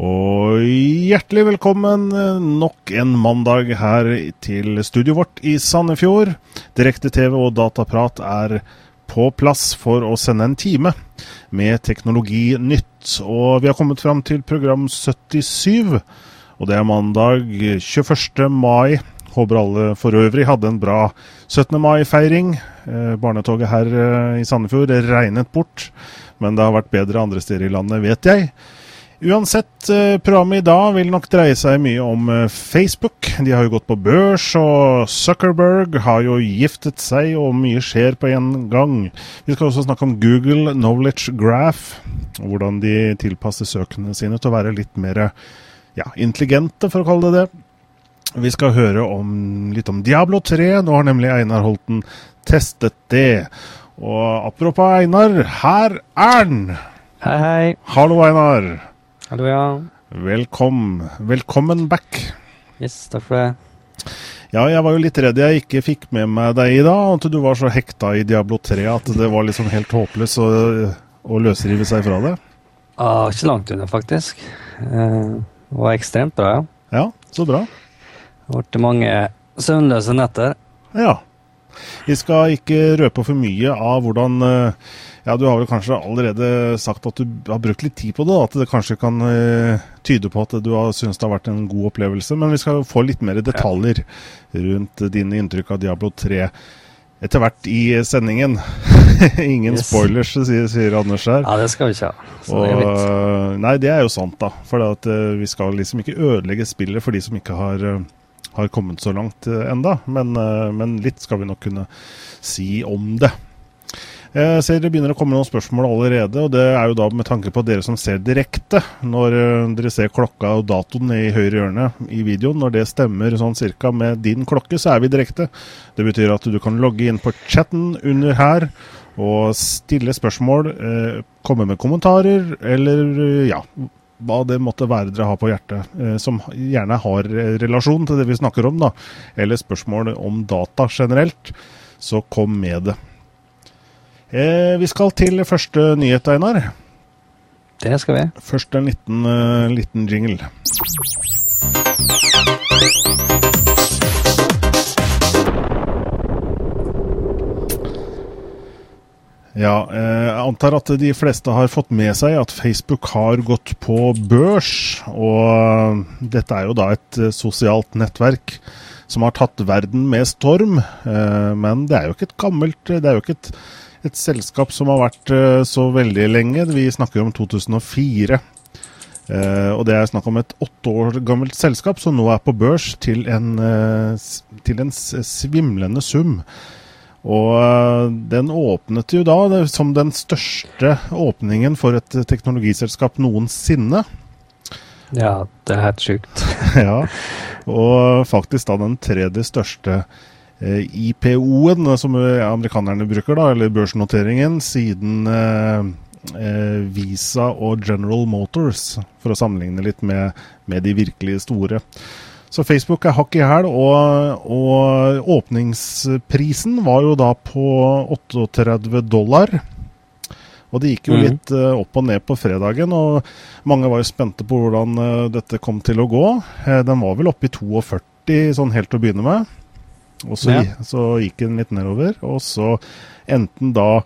Og hjertelig velkommen eh, nok en mandag her til studioet vårt i Sandefjord. Direkte-TV og dataprat er på plass for å sende en time med teknologinytt. Og vi har kommet fram til program 77, og det er mandag 21. mai. Håper alle for øvrig hadde en bra 17. mai-feiring. Eh, barnetoget her eh, i Sandefjord regnet bort, men det har vært bedre andre steder i landet, vet jeg. Uansett, eh, programmet i dag vil nok dreie seg mye om eh, Facebook. De har jo gått på børs, og Zuckerberg har jo giftet seg, og mye skjer på en gang. Vi skal også snakke om Google Knowledge Graph, og hvordan de tilpasser søkene sine til å være litt mer ja, intelligente, for å kalle det det. Vi skal høre om, litt om Diablo 3. Nå har nemlig Einar Holten testet det. Og apropos Einar, her er han! Hei, hei. Hallo, Einar. Hallo, ja. Velkommen. Velkommen back. Yes, takk for det. Ja, jeg var jo litt redd jeg ikke fikk med meg deg i dag, at du var så hekta i Diablo 3 at det var liksom helt håpløst å, å løsrive seg fra det. Ah, ikke langt unna, faktisk. Eh, det var ekstremt bra, ja. Ja, så bra. Det vært mange søvnløse netter. Ja. Vi skal ikke røpe for mye av hvordan eh, Ja, du har vel kanskje allerede sagt at du har brukt litt tid på det, at det kanskje kan eh, tyde på at du har syntes det har vært en god opplevelse. Men vi skal få litt mer detaljer rundt dine inntrykk av Diablo 3 etter hvert i sendingen. Ingen Yes. spoilers, sier, sier Anders her. Ja, det skal vi ikke ha. Og, øh, nei, det er jo sant, da. For at, uh, vi skal liksom ikke ødelegge spillet for de som ikke har, uh, har kommet så langt uh, enda. Men, uh, men litt skal vi nok kunne si om det. Jeg ser det begynner å komme noen spørsmål allerede, og det er jo da med tanke på dere som ser direkte. Når øh, dere ser klokka og datoen i høyre hjørne i videoen, når det stemmer sånn cirka med din klokke, så er vi direkte. Det betyr at du kan logge inn på chatten under her og stille spørsmål, eh, komme med kommentarer, eller eh, ja, hva det måtte være dere har på hjertet, eh, som gjerne har eh, relasjon til det vi snakker om, da, eller spørsmål om data generelt, så kom med det. Eh, vi skal til første nyhet, Einar. Det skal vi. Først en liten, uh, liten jingle. Ja, eh, jeg antar at de fleste har fått med seg at Facebook har gått på børs. Og dette er jo da et eh, sosialt nettverk som har tatt verden med storm. Eh, men det er jo ikke et gammelt Det er jo ikke et, et selskap som har vært eh, så veldig lenge. Vi snakker om 2004. Eh, og det er snakk om et åtte år gammelt selskap som nå er på børs til en, eh, til en svimlende sum. Og den åpnet jo da som den største åpningen for et teknologiselskap noensinne. Ja, det er helt sjukt. ja. Og faktisk da den tredje største IPO-en, som eh, amerikanerne bruker, da, eller børsnoteringen, siden eh, eh, Visa og General Motors, for å sammenligne litt med, med de virkelig store. Så Facebook er hakk i hæl, og, og åpningsprisen var jo da på 38 dollar. Og det gikk jo Mhm. litt eh, opp og ned på fredagen, og mange var jo spente på hvordan eh, dette kom til å gå. Eh, den var vel oppe i 42 sånn helt til å begynne med. Og så, Ja. så gikk den litt nedover, og så endte den da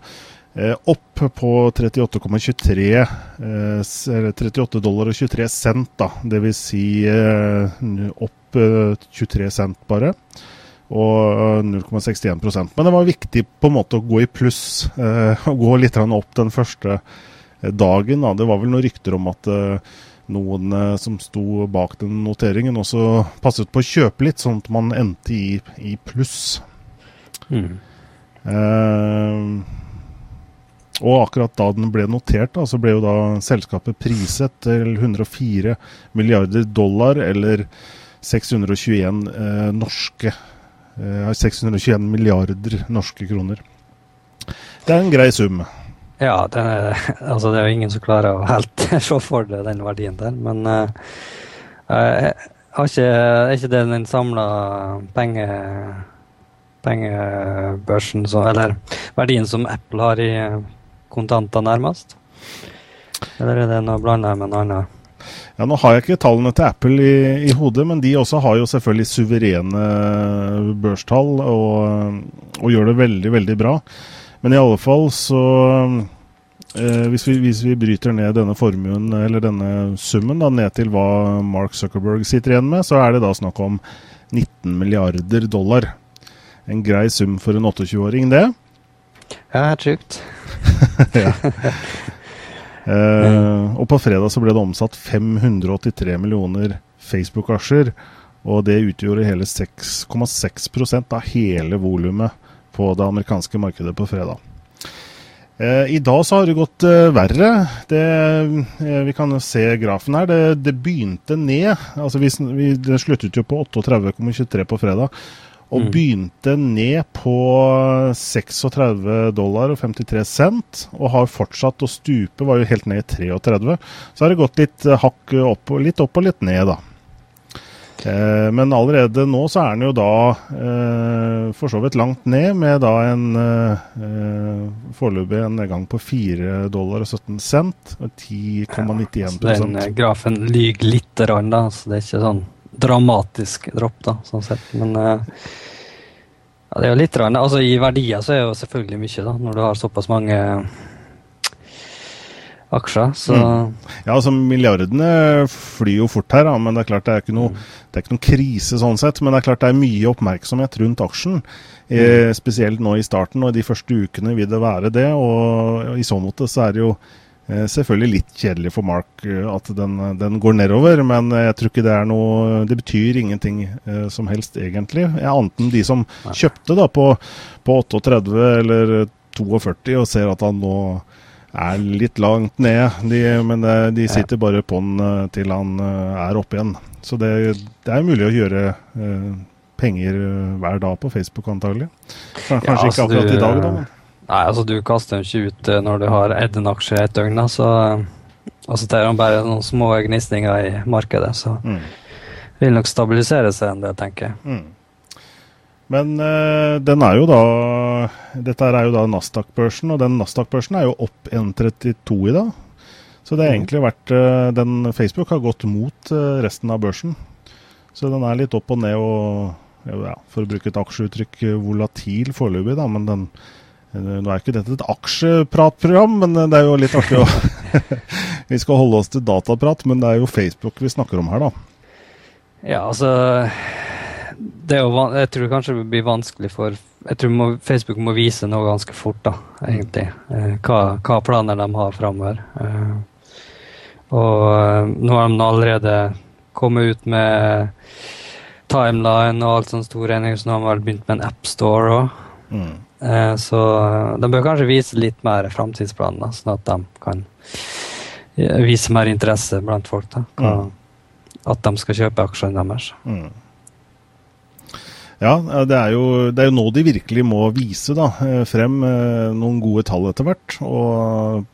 eh, opp på 38,23 eh, 38 dollar og 23 cent, da. Det vil si eh, opp eh, 23 cent bare. Og eh, 0,61% Men det var viktig på en måte å gå i pluss. Eh, å gå litt opp den første eh, dagen. Da. Det var vel noen rykter om at eh, noen som sto bak den noteringen, også passet på å kjøpe litt, sånn at man endte i, i pluss. Mm. Eh, og akkurat da den ble notert, da, så ble jo da selskapet priset til 104 milliarder dollar, eller 621 eh, norske eh, 621 milliarder norske kroner. Det er en grei sum. Ja, det er, altså det er jo ingen som klarer å helt se for seg den verdien der. Men uh, Har ikke, er ikke det den samla penge, pengebørsen så, Eller verdien som Apple har i kontanter, nærmest? Eller er det noe blanda med noe annet? Ja, Nå har jeg ikke tallene til Apple i, i, hodet, men de også har jo selvfølgelig suverene børstall og, og gjør det veldig, veldig bra. Men i alle fall så eh, hvis, vi, hvis, vi, bryter ned denne formuen, eller denne summen, da, ned til hva Mark Zuckerberg sitter igjen med, så er det da snakk om 19 milliarder dollar. En grei sum for en 28-åring, det. Ja, helt sjukt. ja. Eh, og på fredag så ble det omsatt 583 millioner Facebook-aksjer. Og det utgjorde hele 6,6% av hele volumet på det amerikanske markedet på fredag. Eh, I dag så har det gått eh, verre. Det, eh, vi kan jo se grafen her. Det, det begynte ned. Altså vi, vi, det sluttet jo på 38,23 på fredag. Og mm. begynte ned på 36 dollar og 53 cent, og har fortsatt å stupe. Var jo helt ned i 33. Så har det gått litt hakk opp, litt opp og litt ned, da. Eh, men allerede nå så er den jo da eh, for så vidt langt ned, med da en eh, foreløpig en nedgang på 4 dollar og 17 cent. 10,91 ja, Den eh, grafen lyver litt, da, så det er ikke sånn dramatisk dropp, da, sånn sett. Men eh, ja, det er jo litt rann. Altså, I verdier så er det jo selvfølgelig mye, da, når du har såpass mange aksjer. Så mm. Ja, altså milliardene flyr jo fort her, da, men det er klart det er noe, det er ikke noe krise sånn sett. Men det er klart det er mye oppmerksomhet rundt aksjen. Eh, mm. spesielt nå i starten, og i de første ukene vil det være det. Og i så måte så er det jo Eh, selvfølgelig litt kjedelig for Mark eh, at den, den, går nedover, men jeg tror ikke det er noe Det betyr ingenting eh, som helst, egentlig. Annet enn de som kjøpte da på, på 38 eller 42 og ser at han nå er litt langt ned. De, men de sitter bare på den til han er oppe igjen. Så det, det er mulig å gjøre eh, penger hver dag på Facebook, antagelig. Kanskje ja, altså ikke akkurat du, i dag, da. men Nei, altså du kaster den ikke ut eh, når du har eid en aksje et døgn, da, så altså, det er bare noen små gnisninger i markedet. Så mm. vil nok stabilisere seg en del, tenker jeg. Mm. Men uh, den er jo da Dette er jo da Nasdaq-børsen, og den Nasdaq-børsen er jo opp 1,32 i dag. Så det har mm. egentlig vært uh, den Facebook har gått mot uh, resten av børsen. Så den er litt opp og ned og ja, For å bruke et aksjeuttrykk volatil foreløpig, da, men den nå er ikke dette et aksjepratprogram, men det er jo litt artig å Vi skal holde oss til dataprat, men det er jo Facebook vi snakker om her, da. Ja, altså det er jo, Jeg tror kanskje det blir vanskelig for Jeg tror må, Facebook må vise noe ganske fort, da, egentlig. Eh, hva, hva planer de har framover. Eh, og eh, nå har de allerede kommet ut med timeline og alt sånt store endringer, så nå har de vel begynt med en appstore òg. Mm. Eh, så de bør kanskje vise litt mer framtidsplaner, sånn at de kan vise mer interesse blant folk. Da. Mm. At de skal kjøpe aksjene deres. Mm. Ja, det er, jo, det er, jo, nå de virkelig må vise da, eh, frem noen gode tall etter hvert. Og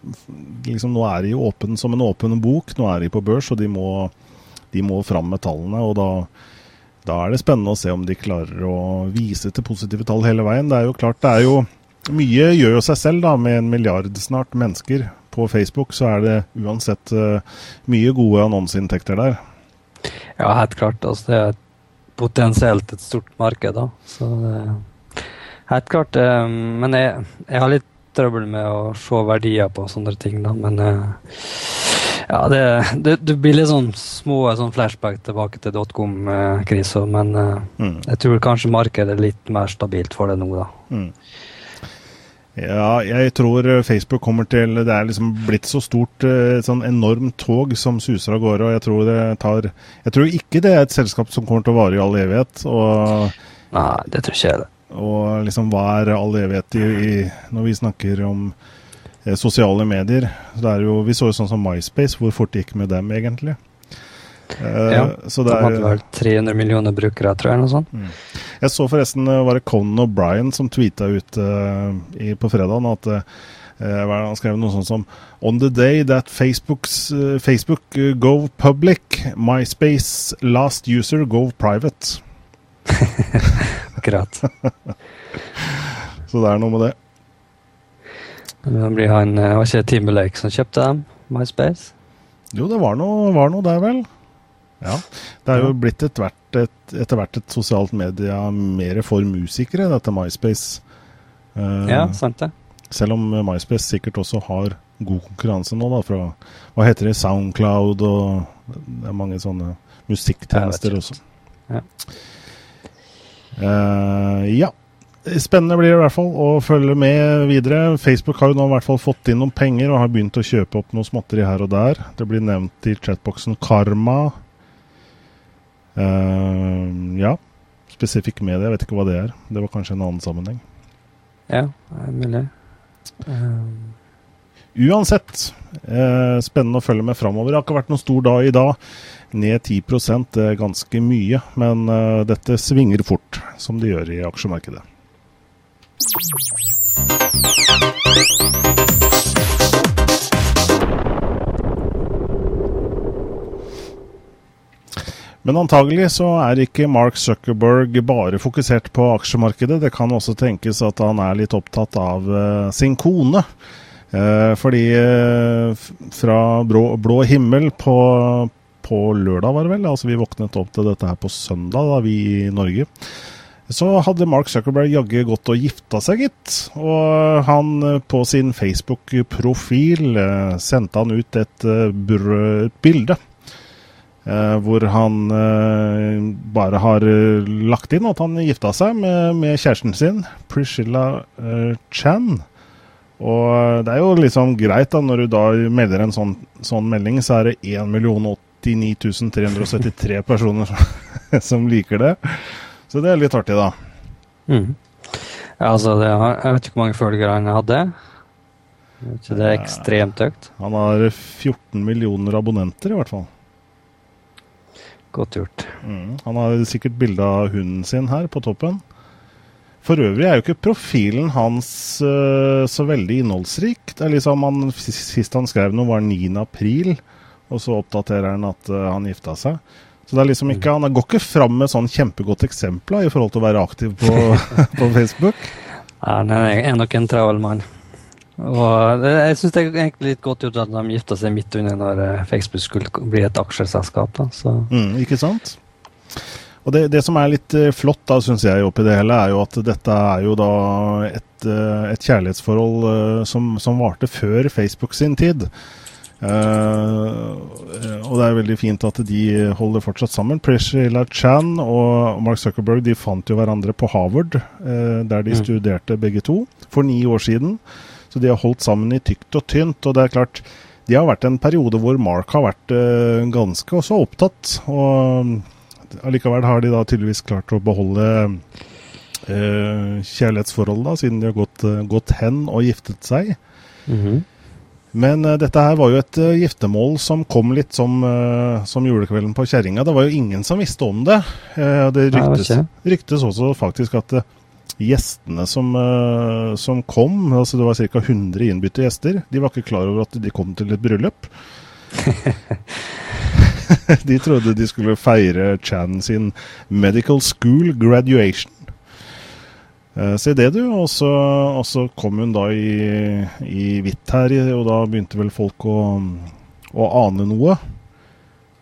liksom, nå er de jo åpen som en åpen bok. Nå er de på børs, og de må, de må fram med tallene. og da da er det spennende å se om de klarer å vise til positive tall hele veien. Det er jo klart, det er jo Mye gjør jo seg selv, da. Med en milliard snart mennesker på Facebook, så er det uansett uh, mye gode annonseinntekter der. Ja, helt klart. Altså, det er potensielt et stort marked, da. Så det helt klart. Eh, men jeg, jeg, har litt trøbbel med å se verdier på sånne ting, da. Men eh, ja, det, det, det, blir litt sånn små sånn flashback tilbake til dotcom-krisa, men eh, mm. jeg tror kanskje markedet er litt mer stabilt for det nå, da. Mm. Ja, jeg tror Facebook kommer til Det er liksom blitt så stort, et eh, sånn enormt tog som suser av gårde. Og jeg tror det tar Jeg tror ikke det er et selskap som kommer til å vare i all evighet. Og, Nei, det tror ikke jeg det. Og liksom, hva er all evighet i, i når vi snakker om Eh, sosiale medier. Så jo, vi så jo sånn som MySpace, hvor fort det gikk med dem, egentlig. Eh, ja, så det de hadde vel 300 millioner brukere, tror jeg. eller noe sånt. Mm. Jeg så forresten eh, var det Conan O'Brien som tweeta ut uh, i, på fredagen at uh, han skrev noe sånt som On the day that Facebook's, uh, Facebook go public, MySpace last user go private. Akkurat. Så det er noe med det. Det blir han, Var ikke Timberlake som kjøpte dem? MySpace? Jo, det var noe, var noe der, vel. Ja. Det er jo blitt etter hvert et, etter hvert et sosialt media mer for musikere, dette MySpace. Uh, Ja, sant det. Selv om MySpace sikkert også har god konkurranse nå, da, fra hva heter det, Soundcloud og det er mange sånne musikktjenester også. Ja. Uh, ja. Spennende blir det i hvert fall å følge med videre. Facebook har jo nå i hvert fall fått inn noen penger og har begynt å kjøpe opp noe småtteri her og der. Det blir nevnt i chatboksen Karma. Eh, ja. Specific medie jeg vet ikke hva det er. Det var kanskje en annen sammenheng. Ja, det er mulig. Um, Uansett, eh, spennende å følge med framover. Det har ikke vært noen stor dag i dag. Ned 10 det er ganske mye, men eh, dette svinger fort, som det gjør i aksjemarkedet. Men antagelig så er ikke Mark Zuckerberg bare fokusert på aksjemarkedet. Det kan også tenkes at han er litt opptatt av eh, sin kone. Eh, fordi eh, fra blå, himmel på, på lørdag, var det vel, altså vi våknet opp til dette her på søndag, da vi i Norge, så hadde Mark Zuckerberg jaggu gått og gifta seg, gitt. Og han på sin Facebook-profil sendte han ut et, et bilde. Eh, hvor han eh, bare har eh, lagt inn at han gifta seg med, med kjæresten sin, Priscilla Chan. Og det er jo liksom greit da, når du da melder en sånn, sånn melding, så er det 1 89 373 personer som, liker det. Så det er litt artig, da. mm. altså, det, har- jeg vet ikke hvor mange følgere han hadde. Ikke, det er ekstremt høyt. Han har 14 millioner abonnenter, i hvert fall. Godt gjort. Mm. Han har sikkert bilde av hunden sin her på toppen. For øvrig er jo ikke profilen hans uh, så veldig innholdsrik. Det er liksom han, Sist han skrev noe, var 9. april, og så oppdaterer han at uh, han gifta seg. Så det er liksom ikke, Han går ikke fram med sånn kjempegodt eksempel i forhold til å være aktiv på, på Facebook. Ja, Han er nok en travel mann. Og det, jeg syns det er egentlig litt godt gjort at de gifta seg midt under når eh, Facebook skulle bli et aksjeselskap. da, så... Mm, ikke sant? Og det, det som er litt eh, flott, da, syns jeg, oppi det hele, er jo at dette er jo da et, eh, et kjærlighetsforhold som, som varte før Facebook sin tid. Uh, og det er veldig fint at de holder fortsatt sammen. Priscilla Chan og Mark Zuckerberg de fant jo hverandre på Harvard, uh, der de Mm. studerte begge to, for ni år siden. Så de har holdt sammen i tykt og tynt. Og det er klart, de har vært en periode hvor Mark har vært uh, ganske også opptatt. Og allikevel har de da tydeligvis klart å beholde uh, kjærlighetsforholdet, da, siden de har gått, uh, gått hen og giftet seg. Mhm. Men uh, dette her var jo et uh, giftermål som kom litt som, uh, som julekvelden på kjerringa. Det var jo ingen som visste om det. Det ryktes, ryktes også faktisk at gjestene som, eh, som kom, altså det var ca. 100 innbytte gjester, de var ikke klar over at de kom til et bryllup. de trodde de skulle feire Chan sin medical school graduation. Uh, se det, du. Og så, og så kom hun da i, i hvitt her, og da begynte vel folk å, å ane noe.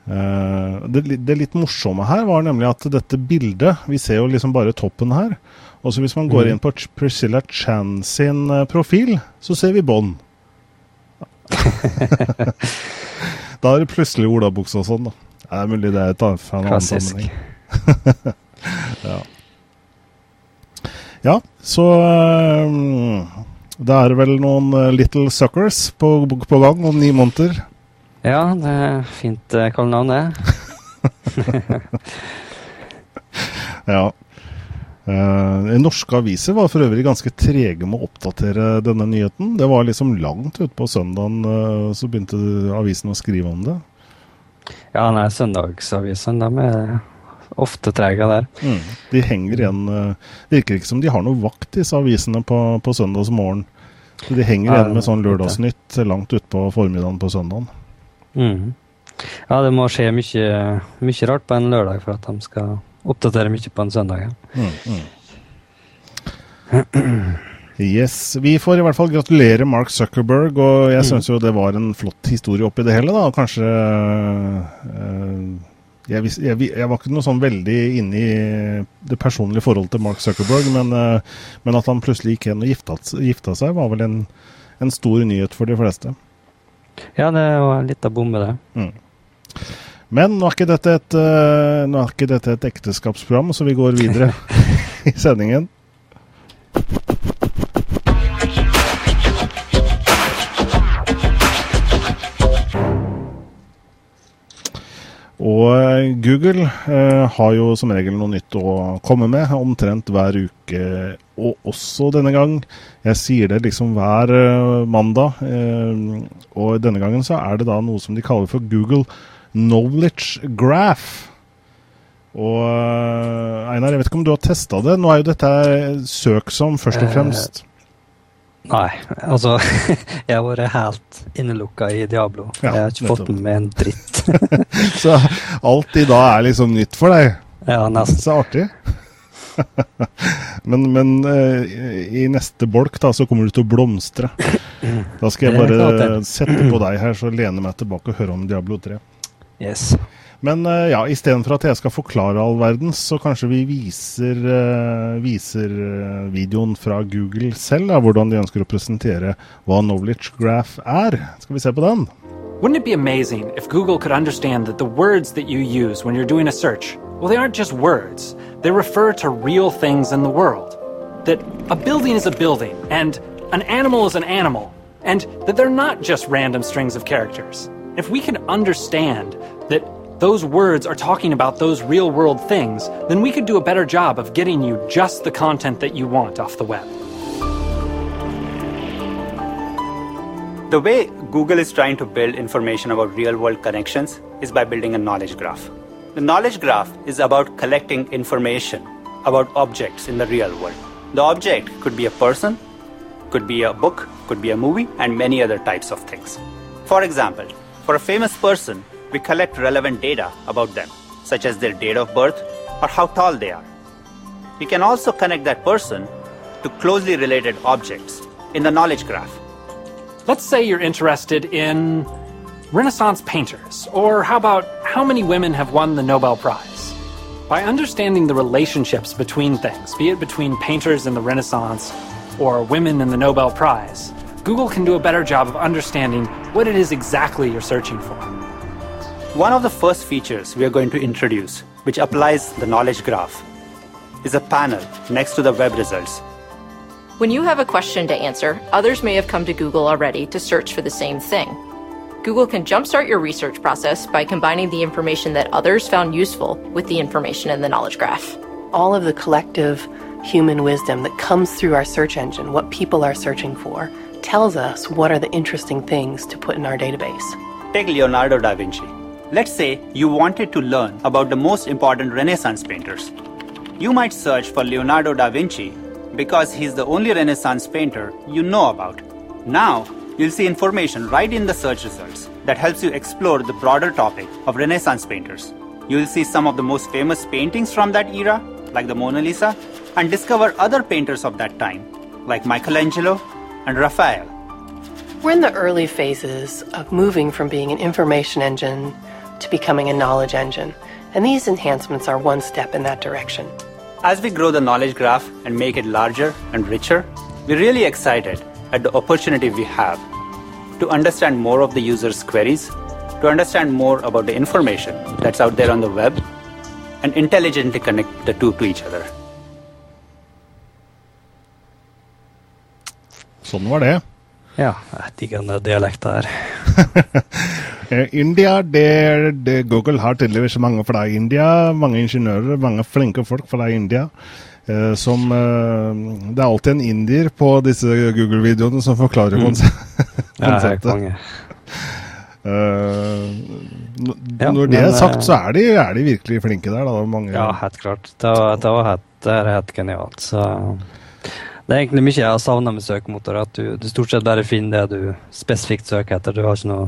Uh, det, det litt morsomme her var nemlig at dette bildet Vi ser jo liksom bare toppen her. Og så hvis man går Mhm. inn på Priscilla Chan sin eh, profil, så ser vi bånd. da er det plutselig olabukse og sånn, da. Det er mulig det er et fra en annen sammenheng. ja. ja, så um, det er vel noen eh, Little Suckers på, på gang om ni måneder. Ja, det er fint kallenavn, det. Ja. Eh, norske aviser var for øvrig ganske trege med å oppdatere denne nyheten. Det var liksom langt utpå søndagen eh, så begynte avisen å skrive om det. Ja, nei, søndagsavisene, de er ofte trege der. De henger igjen Det virker ikke som de har noe vakt, disse avisene, på, på søndagsmorgen. Så de henger igjen med sånn lørdagsnytt langt utpå formiddagen på søndagen. Mm. Ja, det må skje mye, mye, rart på en lørdag for at de skal oppdatere mye på en søndag. Ja. Mm, mm. Yes, Vi får i hvert fall gratulere Mark Zuckerberg, og jeg mm. syns jo det var en flott historie oppi det hele. da, Kanskje øh, jeg, jeg, jeg, var ikke noe sånn veldig inne i det personlige forholdet til Mark Zuckerberg, men, øh, men at han plutselig gikk hen og gifta, gifta, seg, var vel en, en, stor nyhet for de fleste. Ja, det var litt av bombe, det. Mm. Men nå er, et, øh, nå er ikke dette et ekteskapsprogram, så vi går videre i sendingen. Og eh, Google eh, har jo som regel noe nytt å komme med, omtrent hver uke, og også denne gang. Jeg sier det liksom hver eh, mandag, eh, og denne gangen så er det da noe som de kaller for Google Knowledge Graph. Og eh, Einar, jeg vet ikke om du har testa det. Nå er jo dette søk som først og fremst Nei, altså Jeg har vært helt innelukka i Diablo. Ja, jeg har ikke fått med en dritt. så alt i dag er liksom nytt for deg? Ja, nesten. Så artig. men, men uh, i neste bolk da, så kommer du til å blomstre. Da skal jeg bare sette på deg her, så lene meg tilbake og høre om Diablo 3. Yes. Men uh, ja, istedenfor at jeg skal forklare all verden, så kanskje vi viser, uh, viser uh, videoen fra Google selv, da, hvordan de ønsker å presentere hva Knowledge Graph er. Skal vi se på den? Wouldn't it be amazing if Google could understand that the words that you use when you're doing a search, well, they aren't just words. They refer to real things in the world. That a building is a building, and an animal is an animal, and that they're not just random strings of characters. If we can understand that those words are talking about those real world things, then we could do a better job of getting you just the content that you want off the web. The way Google is trying to build information about real world connections is by building a knowledge graph. The knowledge graph is about collecting information about objects in the real world. The object could be a person, could be a book, could be a movie, and many other types of things. For example, for a famous person, we collect relevant data about them, such as their date of birth or how tall they are. We can also connect that person to closely related objects in the knowledge graph. Let's say you're interested in Renaissance painters, or how about how many women have won the Nobel Prize? By understanding the relationships between things, be it between painters in the Renaissance or women in the Nobel Prize, Google can do a better job of understanding what it is exactly you're searching for. One of the first features we are going to introduce, which applies the knowledge graph, is a panel next to the web results. When you have a question to answer, others may have come to Google already to search for the same thing. Google can jumpstart your research process by combining the information that others found useful with the information in the knowledge graph. All of the collective human wisdom that comes through our search engine, what people are searching for, tells us what are the interesting things to put in our database. Take Leonardo da Vinci. Let's say you wanted to learn about the most important Renaissance painters. You might search for Leonardo da Vinci because he's the only Renaissance painter you know about. Now, you'll see information right in the search results that helps you explore the broader topic of Renaissance painters. You'll see some of the most famous paintings from that era, like the Mona Lisa, and discover other painters of that time, like Michelangelo and Raphael. We're in the early phases of moving from being an information engine to becoming a knowledge engine, and these enhancements are one step in that direction. As we grow the knowledge graph and make it larger and richer, we're really excited at the opportunity we have to understand more of the user's queries, to understand more about the information that's out there on the web, and intelligently connect the two to each other. Sånn var det. Ja, jeg digger den dialekten her. Eh, India, det, det, Google har tydeligvis mange fra India. Mange ingeniører, mange flinke folk fra India. Eh, som eh, Det er alltid en indier på disse Google-videoene som forklarer mm. konseptet. Uh, ja, når det er sagt, så er de, er de, virkelig flinke der. Da. Mange, ja, helt klart. Det var, det var helt, det er helt genialt. Så Det er egentlig mye jeg har savna med søkemotor. At du, du, stort sett bare finner det du spesifikt søker etter. Du har ikke noe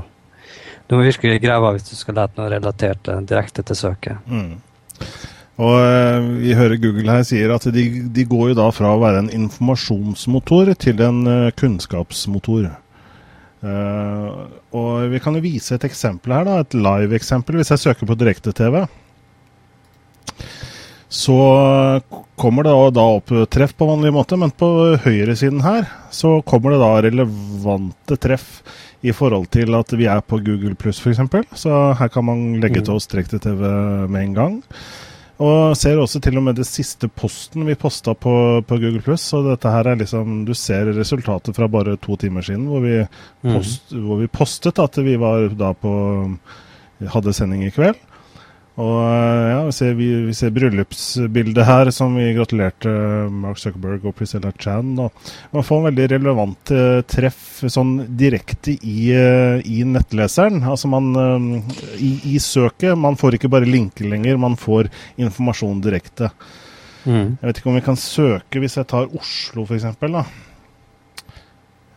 Du må virkelig grave av hvis du skal lete noe relatert eh, direkte til søket. Mm. Og eh, Vi hører Google her sier at de, de, går jo da fra å være en informasjonsmotor til en uh, kunnskapsmotor. Uh, og Vi kan jo vise et eksempel her, da, et live-eksempel. Hvis jeg søker på direkte-TV, så kommer det da opp treff på vanlig måte, men på høyresiden her så kommer det da relevante treff i forhold til at vi er på Google pluss f.eks. Så her kan man legge til oss direkte-TV med en gang. Og ser også til og med det siste posten vi posta på, på, Google Pluss. Så dette her er liksom Du ser resultatet fra bare to timer siden, hvor vi, post, mm. hvor vi postet at vi var da på Hadde sending i kveld. Og eh, ja, vi ser, vi, vi ser bryllupsbildet her, som vi gratulerte Mark Zuckerberg og Priscilla Chan. Og man får en veldig relevant uh, treff sånn direkte i, uh, i, nettleseren. Altså man i, i, søket. Man får ikke bare linker lenger, man får informasjon direkte. Mm. Jeg vet ikke om vi kan søke hvis jeg tar Oslo, f.eks.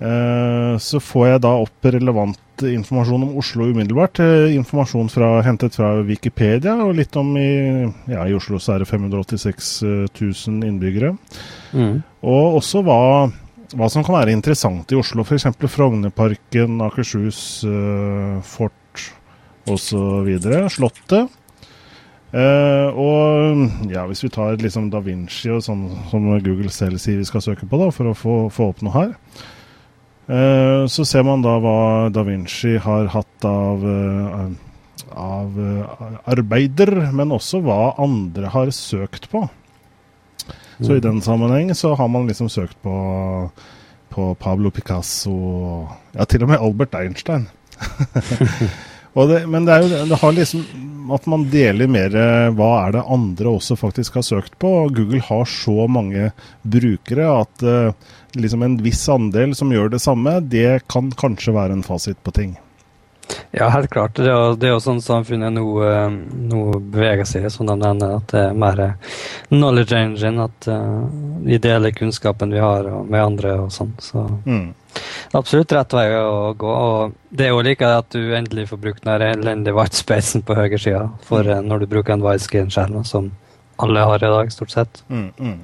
Uh, så får jeg da opp relevant informasjon om Oslo umiddelbart. Eh, informasjon fra, hentet fra Wikipedia, og litt om i, ja, i Oslo så er det 586 000 innbyggere. Mm. Og også hva, hva, som kan være interessant i Oslo, f.eks. Frognerparken, Akershus, Fort osv. Slottet. Uh, og ja, hvis vi tar liksom Da Vinci og sånn som Google selv sier vi skal søke på, da, for å få, få opp noe her, Eh, så ser man da hva da Vinci har hatt av, eh, av eh, arbeider, men også hva andre har søkt på. Så i den sammenheng så har man liksom søkt på, på Pablo Picasso Ja, til og med Albert Einstein. det, men det er jo det har liksom at man deler mer hva er det andre også faktisk har søkt på. Google har så mange brukere at uh, liksom en viss andel som gjør det samme, det kan kanskje være en fasit på ting. Ja, helt klart. Det er, det er jo sånn samfunnet nå, eh, nå, beveger seg, som de nevner. At det er mer knowledge engine. At uh, vi deler kunnskapen vi har med andre og sånn. Så mm. absolutt rett vei å gå. Og det er jo like at du endelig får brukt den elendige whitespacen på høyresida for mm. når du bruker en widescreen-skjerm, som alle har i dag, stort sett. Mm, mm.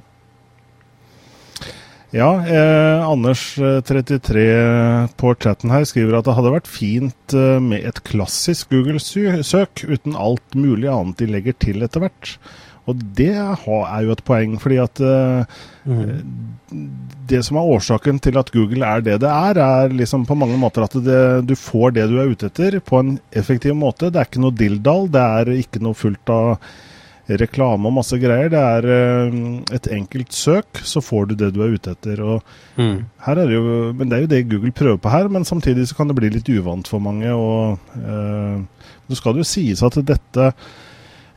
Ja, eh, Anders33 eh, på chatten her skriver at det hadde vært fint eh, med et klassisk Google-søk uten alt mulig annet de legger til etter hvert. Og det er jo et poeng, fordi at eh, mm. det som er årsaken til at Google er det det er, er liksom på mange måter at det, du får det du er ute etter på en effektiv måte. Det er ikke noe dilldall, det er ikke noe fullt av reklame og masse greier. Det er uh, et enkelt søk, så får du det du er ute etter. Mm. Er det, jo, men det er jo det Google prøver på her, men samtidig så kan det bli litt uvant for mange. og eh, Det skal jo sies at dette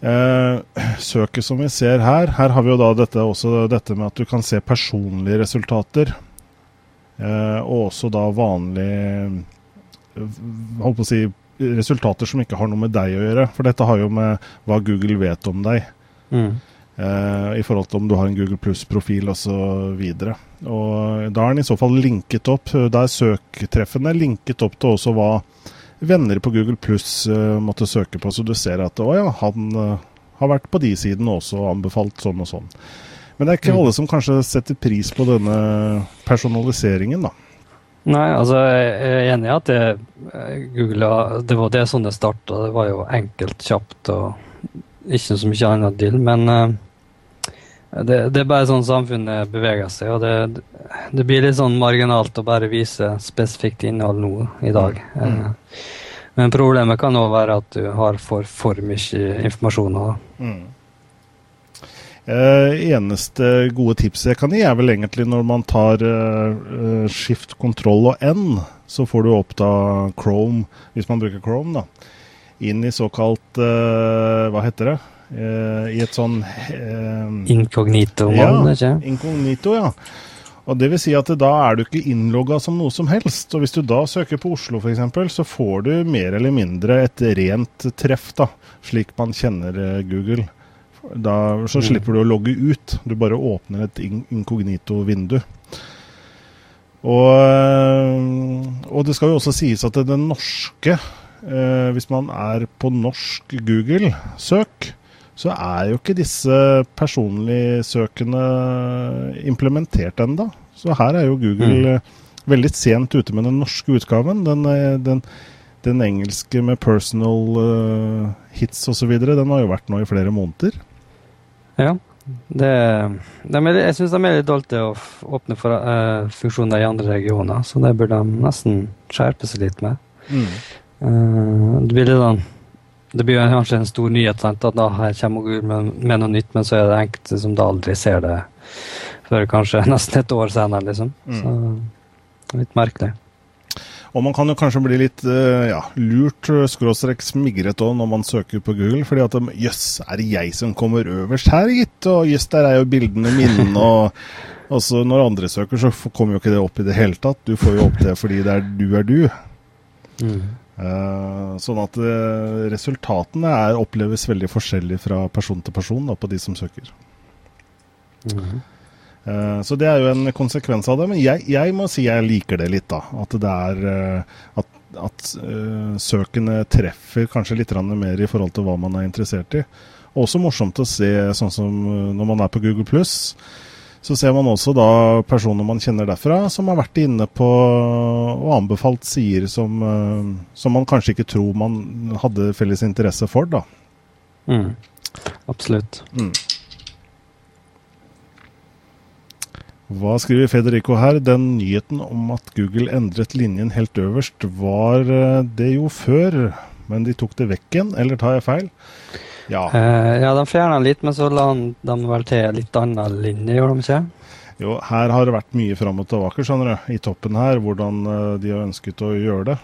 eh, søket som vi ser her, her har vi jo da dette, også dette med at du kan se personlige resultater. og også da vanlig Holdt på å si resultater som ikke har noe med deg å gjøre. For dette har jo med hva Google vet om deg. Mm. Eh, I forhold til om du har en Google Pluss-profil osv. Da er den i så fall linket opp. Da er søktreffene linket opp til også hva venner på Google Pluss uh, måtte søke på, så du ser at å ja, han uh, har vært på de sidene også og anbefalt sånn og sånn. Men det er ikke mm. alle som kanskje setter pris på denne personaliseringen, da. Nei, altså jeg er enig i at det, googla det var det sånn det starta. Det var jo enkelt, kjapt og ikke så mye annet deal. Men uh, det, det, er bare sånn samfunnet beveger seg. Og det, det, blir litt sånn marginalt å bare vise spesifikt innhold nå i dag. Mm. Uh, men problemet kan òg være at du har for, for mye informasjon. Mm. Uh, eneste gode tipset jeg kan gi, er vel egentlig når man tar uh, skift, kontroll og N, så får du opp da Chrome, hvis man bruker Chrome, da, inn i såkalt Hva heter det? I et sånn Inkognito, ja, ikke? Inkognito, ja. Og det vil si at da er du ikke innlogga som noe som helst. Og hvis du da søker på Oslo f.eks., så får du mer eller mindre et rent treff, da, slik man kjenner Google. Da, så Mm. slipper du å logge ut. Du bare åpner et inkognito-vindu. Og, øh, og det skal jo også sies at det norske eh, Hvis man er på norsk Google-søk, så er jo ikke disse personligsøkene implementert ennå. Så her er jo Google Mm. eh, veldig sent ute med den norske utgaven. Den, eh, den, den engelske med personal uh, hits osv. Den har jo vært nå i flere måneder. Ja. Det, de er, jeg syns de er litt dårlige til å åpne for uh, funksjoner i andre regioner, så det burde de nesten skjerpe seg litt med. Eh, det blir litt sånn Det blir kanskje en stor nyhet sant? at da her kommer Google med, med noe nytt, men så er det enkelte som da aldri ser det før kanskje nesten et år senere, liksom. Mm. Så litt merkelig. Og man kan jo kanskje bli litt eh, ja, lurt, eh, skråstrek smigret òg, når man søker på Google. fordi at de, jøss, er det jeg som kommer øverst her, gitt? Og jøss, der er jo bildene mine. Og, altså, når andre søker, så kommer jo ikke det opp i det hele tatt. Du får jo opp det fordi det er du er du. Eh, sånn at uh, resultatene er, oppleves veldig forskjellig fra person til person da, på de som søker. Eh, Så det er jo en konsekvens av det. Men jeg, jeg må si jeg liker det litt, da. At det er eh, At, at eh, søkene treffer kanskje litt mer i forhold til hva man er interessert i. Også morsomt å se sånn som eh, når man er på Google Pluss. Så ser man også da personer man kjenner derfra, som har vært inne på og anbefalt sider som, eh, som man kanskje ikke tror man hadde felles interesse for, da. Mm. Absolutt. Mm. Hva skriver Federico her? Den nyheten om at Google endret linjen helt øverst, var eh, det jo før, men de tok det vekk igjen, eller tar jeg feil? Ja. uh, ja, de fjerna litt, men så la de vel til litt annen linje, gjorde de ikke? Jo, her har det vært mye fram og tilbake, skjønner du, i toppen her, hvordan eh, de har ønsket å gjøre det.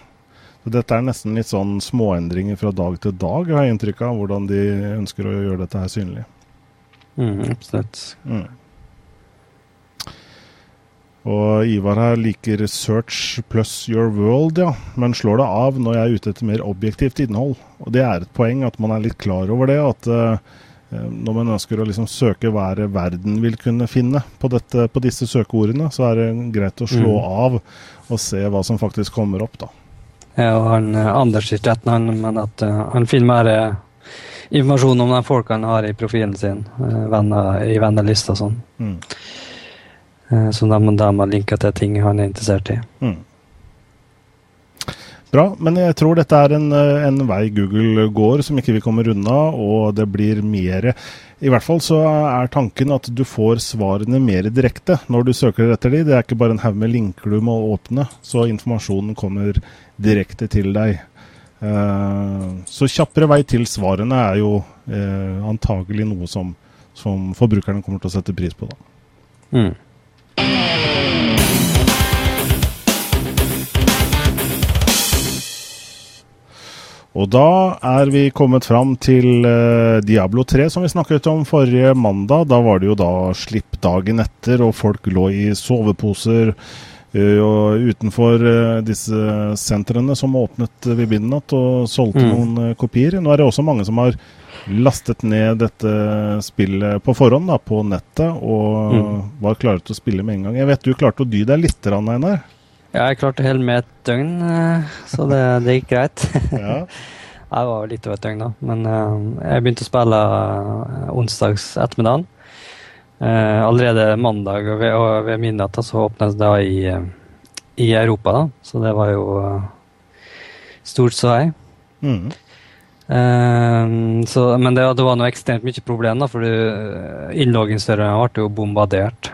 Så dette er nesten litt sånn småendringer fra dag til dag, har jeg inntrykk av, hvordan de ønsker å gjøre dette her synlig. Mm, absolutt. Mm. Og Ivar her liker search plus your world, ja, men slår det av når jeg er ute etter mer objektivt innhold. Og det er et poeng at man er litt klar over det, at uh, når man ønsker å liksom søke hva er verden vil kunne finne på, dette, på disse søkeordene, så er det greit å slå Mm. av og se hva som faktisk kommer opp, da. Ja, og han, eh, Anders sier rett han, men at uh, han finner mer uh, informasjon om de folkene han har i profilen sin, venner, i vennelista og sånn. Mm. Eh, da må de linke til ting han er interessert i. Mm. Bra, men jeg tror dette er en, eh, en vei Google går som ikke vi kommer unna, og det blir mer I hvert fall så er tanken at du får svarene mer direkte når du søker etter de. Det er ikke bare en haug med linker du må åpne, så informasjonen kommer direkte til deg. Eh, så kjappere vei til svarene er jo antagelig noe som, som forbrukerne kommer til å sette pris på. da. Mm. Og da er vi kommet fram til eh, Diablo 3, som vi snakket om forrige mandag. Da var det jo da slipp dagen etter, og folk lå i soveposer eh, og utenfor eh, disse sentrene som åpnet ved midnatt og solgte Mm. noen kopier. Nå er det også mange som har lastet ned dette spillet på forhånd da, på nettet, og Mm. var klare til å spille med en gang. Jeg vet du klarte å dy deg litt, Einar. Ja, jeg klarte helt med et døgn, eh, så det, det gikk greit. Ja. Jeg var litt over et døgn, da. Men eh, jeg begynte å spille eh, onsdags ettermiddagen. Eh, allerede mandag og ved, og ved midnatt så åpnes det i, i Europa, da. Så det var jo stort så jeg. Mm. Eh, så, men det, det var noe ekstremt mye problem, da, for uh, innloggingsserverne ble jo bombardert.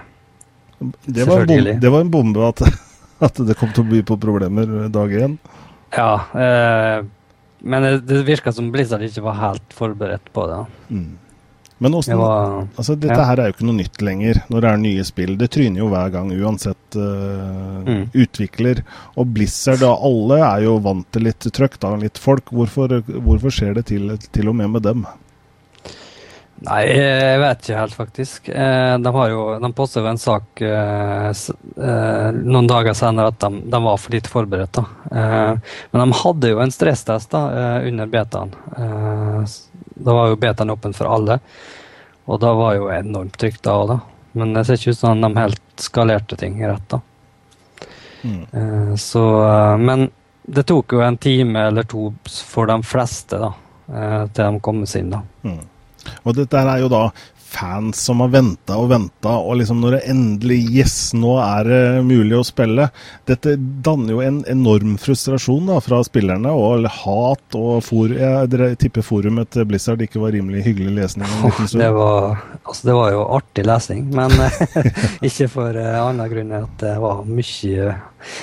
Det, var bom, det var en bombe at, at det kom til å by på problemer dag én. Ja, eh, men det, det virka som Blizzard ikke var helt forberedt på det. Mm. Men Det var Altså, dette ja. her er jo ikke noe nytt lenger når det er nye spill. Det tryner jo hver gang, uansett uh, Mm. utvikler. Og Blizzard og alle er jo vant til litt trøkk, da, litt folk. Hvorfor, hvorfor skjer det til, til og med med dem? Nei, jeg vet ikke helt, faktisk. Eh, de har jo, de påstår jo en sak eh, eh, noen dager senere at de, de var for lite forberedt. da. Men de hadde jo en stresstest da, under betaen. Da var jo betaen åpen for alle. Og da var jo enormt trygt da òg, da. Men det ser ikke ut som de helt skalerte ting rett, da. Mm. Så Men det tok jo en time eller to for de fleste, da. Til de kom seg inn, da. Mm. Og dette er jo da fans som har venta og venta, og liksom når det endelig Yes, nå er det mulig å spille. Dette danner jo en enorm frustrasjon da, fra spillerne, og hat og for, jeg tipper forumet til Blizzard ikke var rimelig hyggelig lesning. Oh. Det var, altså det var jo artig lesning, men eh, ikke for uh, annen grunn enn at det var mye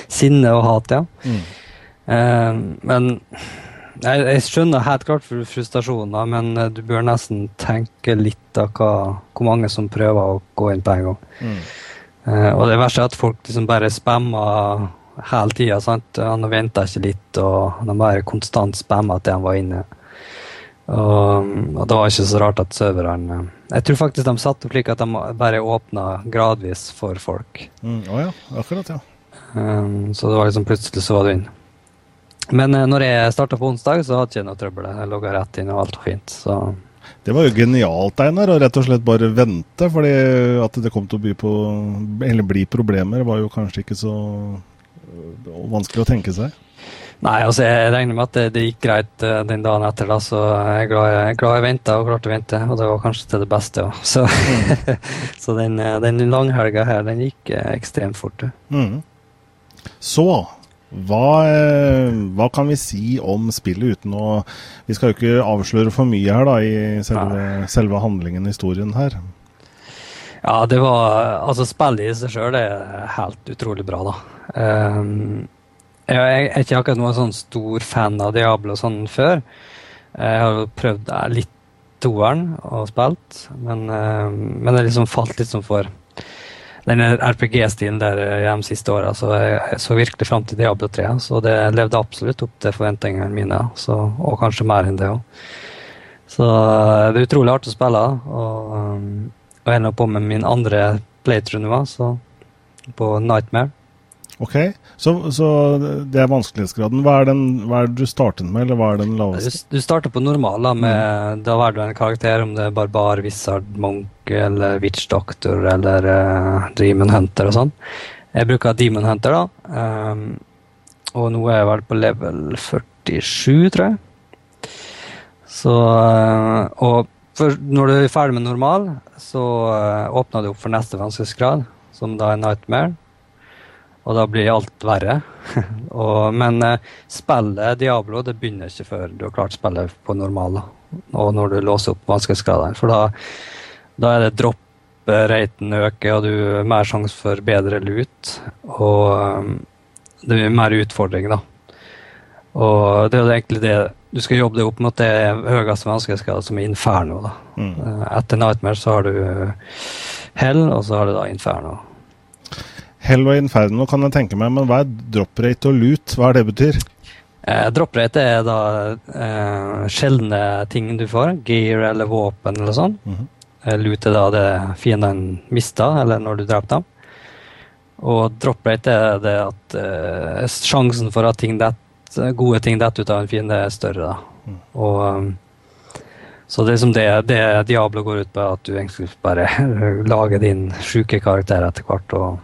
sinne og hat, ja. Mm. Uh, men jeg, jeg skjønner helt klart frustrasjonen, men eh, du bør nesten tenke litt av hva, hvor mange som prøver å gå inn på en gang. Mm. Uh, og det verste er at folk liksom bare spammer hele tida. Han venta ikke litt, og de bare konstant spamma til han var inne. Og, og det var ikke så rart at serverne Jeg tror faktisk de satte opp slik at de bare åpna gradvis for folk. Mm. Å ja, akkurat, ja. Um, så det var liksom plutselig så var du inn. Men eh, når jeg starta på onsdag, så hadde jeg ikke noe trøbbel. Jeg logga rett inn, og alt var fint. Så Det var jo genialt, Einar, å rett og slett bare vente. fordi at det kom til å by på, eller bli problemer, var jo kanskje ikke så øh, vanskelig å tenke seg. Nei, altså jeg regner med at det, det gikk greit eh, den dagen etter, da, så jeg er glad jeg, glad jeg venta og klarte å vente. Og det var kanskje til det beste òg. Så, så den, eh, den langhelga her, den gikk eh, ekstremt fort. Mm. Så hva, eh, hva kan vi si om spillet uten å Vi skal jo ikke avsløre for mye her da i selve, selve handlingen historien her. Ja, det var Altså, spillet i seg sjøl er helt utrolig bra, da. Um, jeg, jeg er ikke akkurat noen sånn stor fan av Diablo sånn før. Jeg har prøvd litt toeren og spilt, men, um, men jeg liksom falt litt sånn for den RPG-stilen der eh, de siste åra. Så jeg, så virkelig fram til Diablo 3, så det levde absolutt opp til forventningene mine. Så, og kanskje mer enn det òg. Så eh, det er utrolig artig å spille. Og, og jeg er nå på med min andre playthrough nå, så på Nightmare. Ok, så, så det er vanskelighetsgraden. Hva er, den, hva er det du startet med, eller hva er den Du, laveste? du starter på normal, da, med, da velger du en karakter, om det er barbar, wizard, monk eller witch doctor eller uh, demon hunter og sånn. Jeg bruker demon hunter, da. Um, og nå er jeg vel på level 47, tror jeg. Så uh, Og for, når du er ferdig med normal, så uh, åpner du opp for neste vanskelighetsgrad, som da er nightmare. Og da blir alt verre. og, men eh, spillet Diablo det begynner ikke før du har klart spillet på normal. Og når du låser opp vanskelighetsgradene. For da, da er det dropp-raten øker, og du har mer sjanse for bedre lut. Og um, det blir mer utfordring, da. Og det er jo egentlig det du skal jobbe deg opp mot det høyeste vanskelighetsgrad, som er inferno. da. Mm. Eh, Etter Nightmare så har du Hell, og så har du da Inferno. Hell og Inferno kan jeg tenke meg, men hva er drop rate og loot? Hva er det betyr? Eh, drop rate er da eh, sjeldne ting du får. Gear eller våpen eller sånn. Mm -hmm. Loot er da det fienden mista, eller når du drepte dem. Og drop rate er det at eh, sjansen for at ting det, gode ting detter ut av en fiende, er større. da. Og um, Så det som det, det Diablo går ut på, er at du egentlig bare lager din sjuke karakter etter hvert og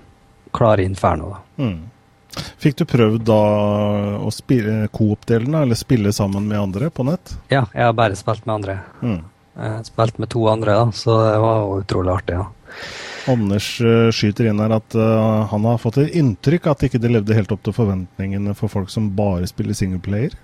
klarer inferno. da. Mm. Fikk du prøvd da å spille coop-delen, eller spille sammen med andre på nett? Ja, jeg har bare spilt med andre. Mm. Spilt med to andre, da, så det var utrolig artig. ja. Anders eh, skyter inn her at eh, han har fått et inntrykk at ikke det levde helt opp til forventningene for folk som bare spiller singleplayer.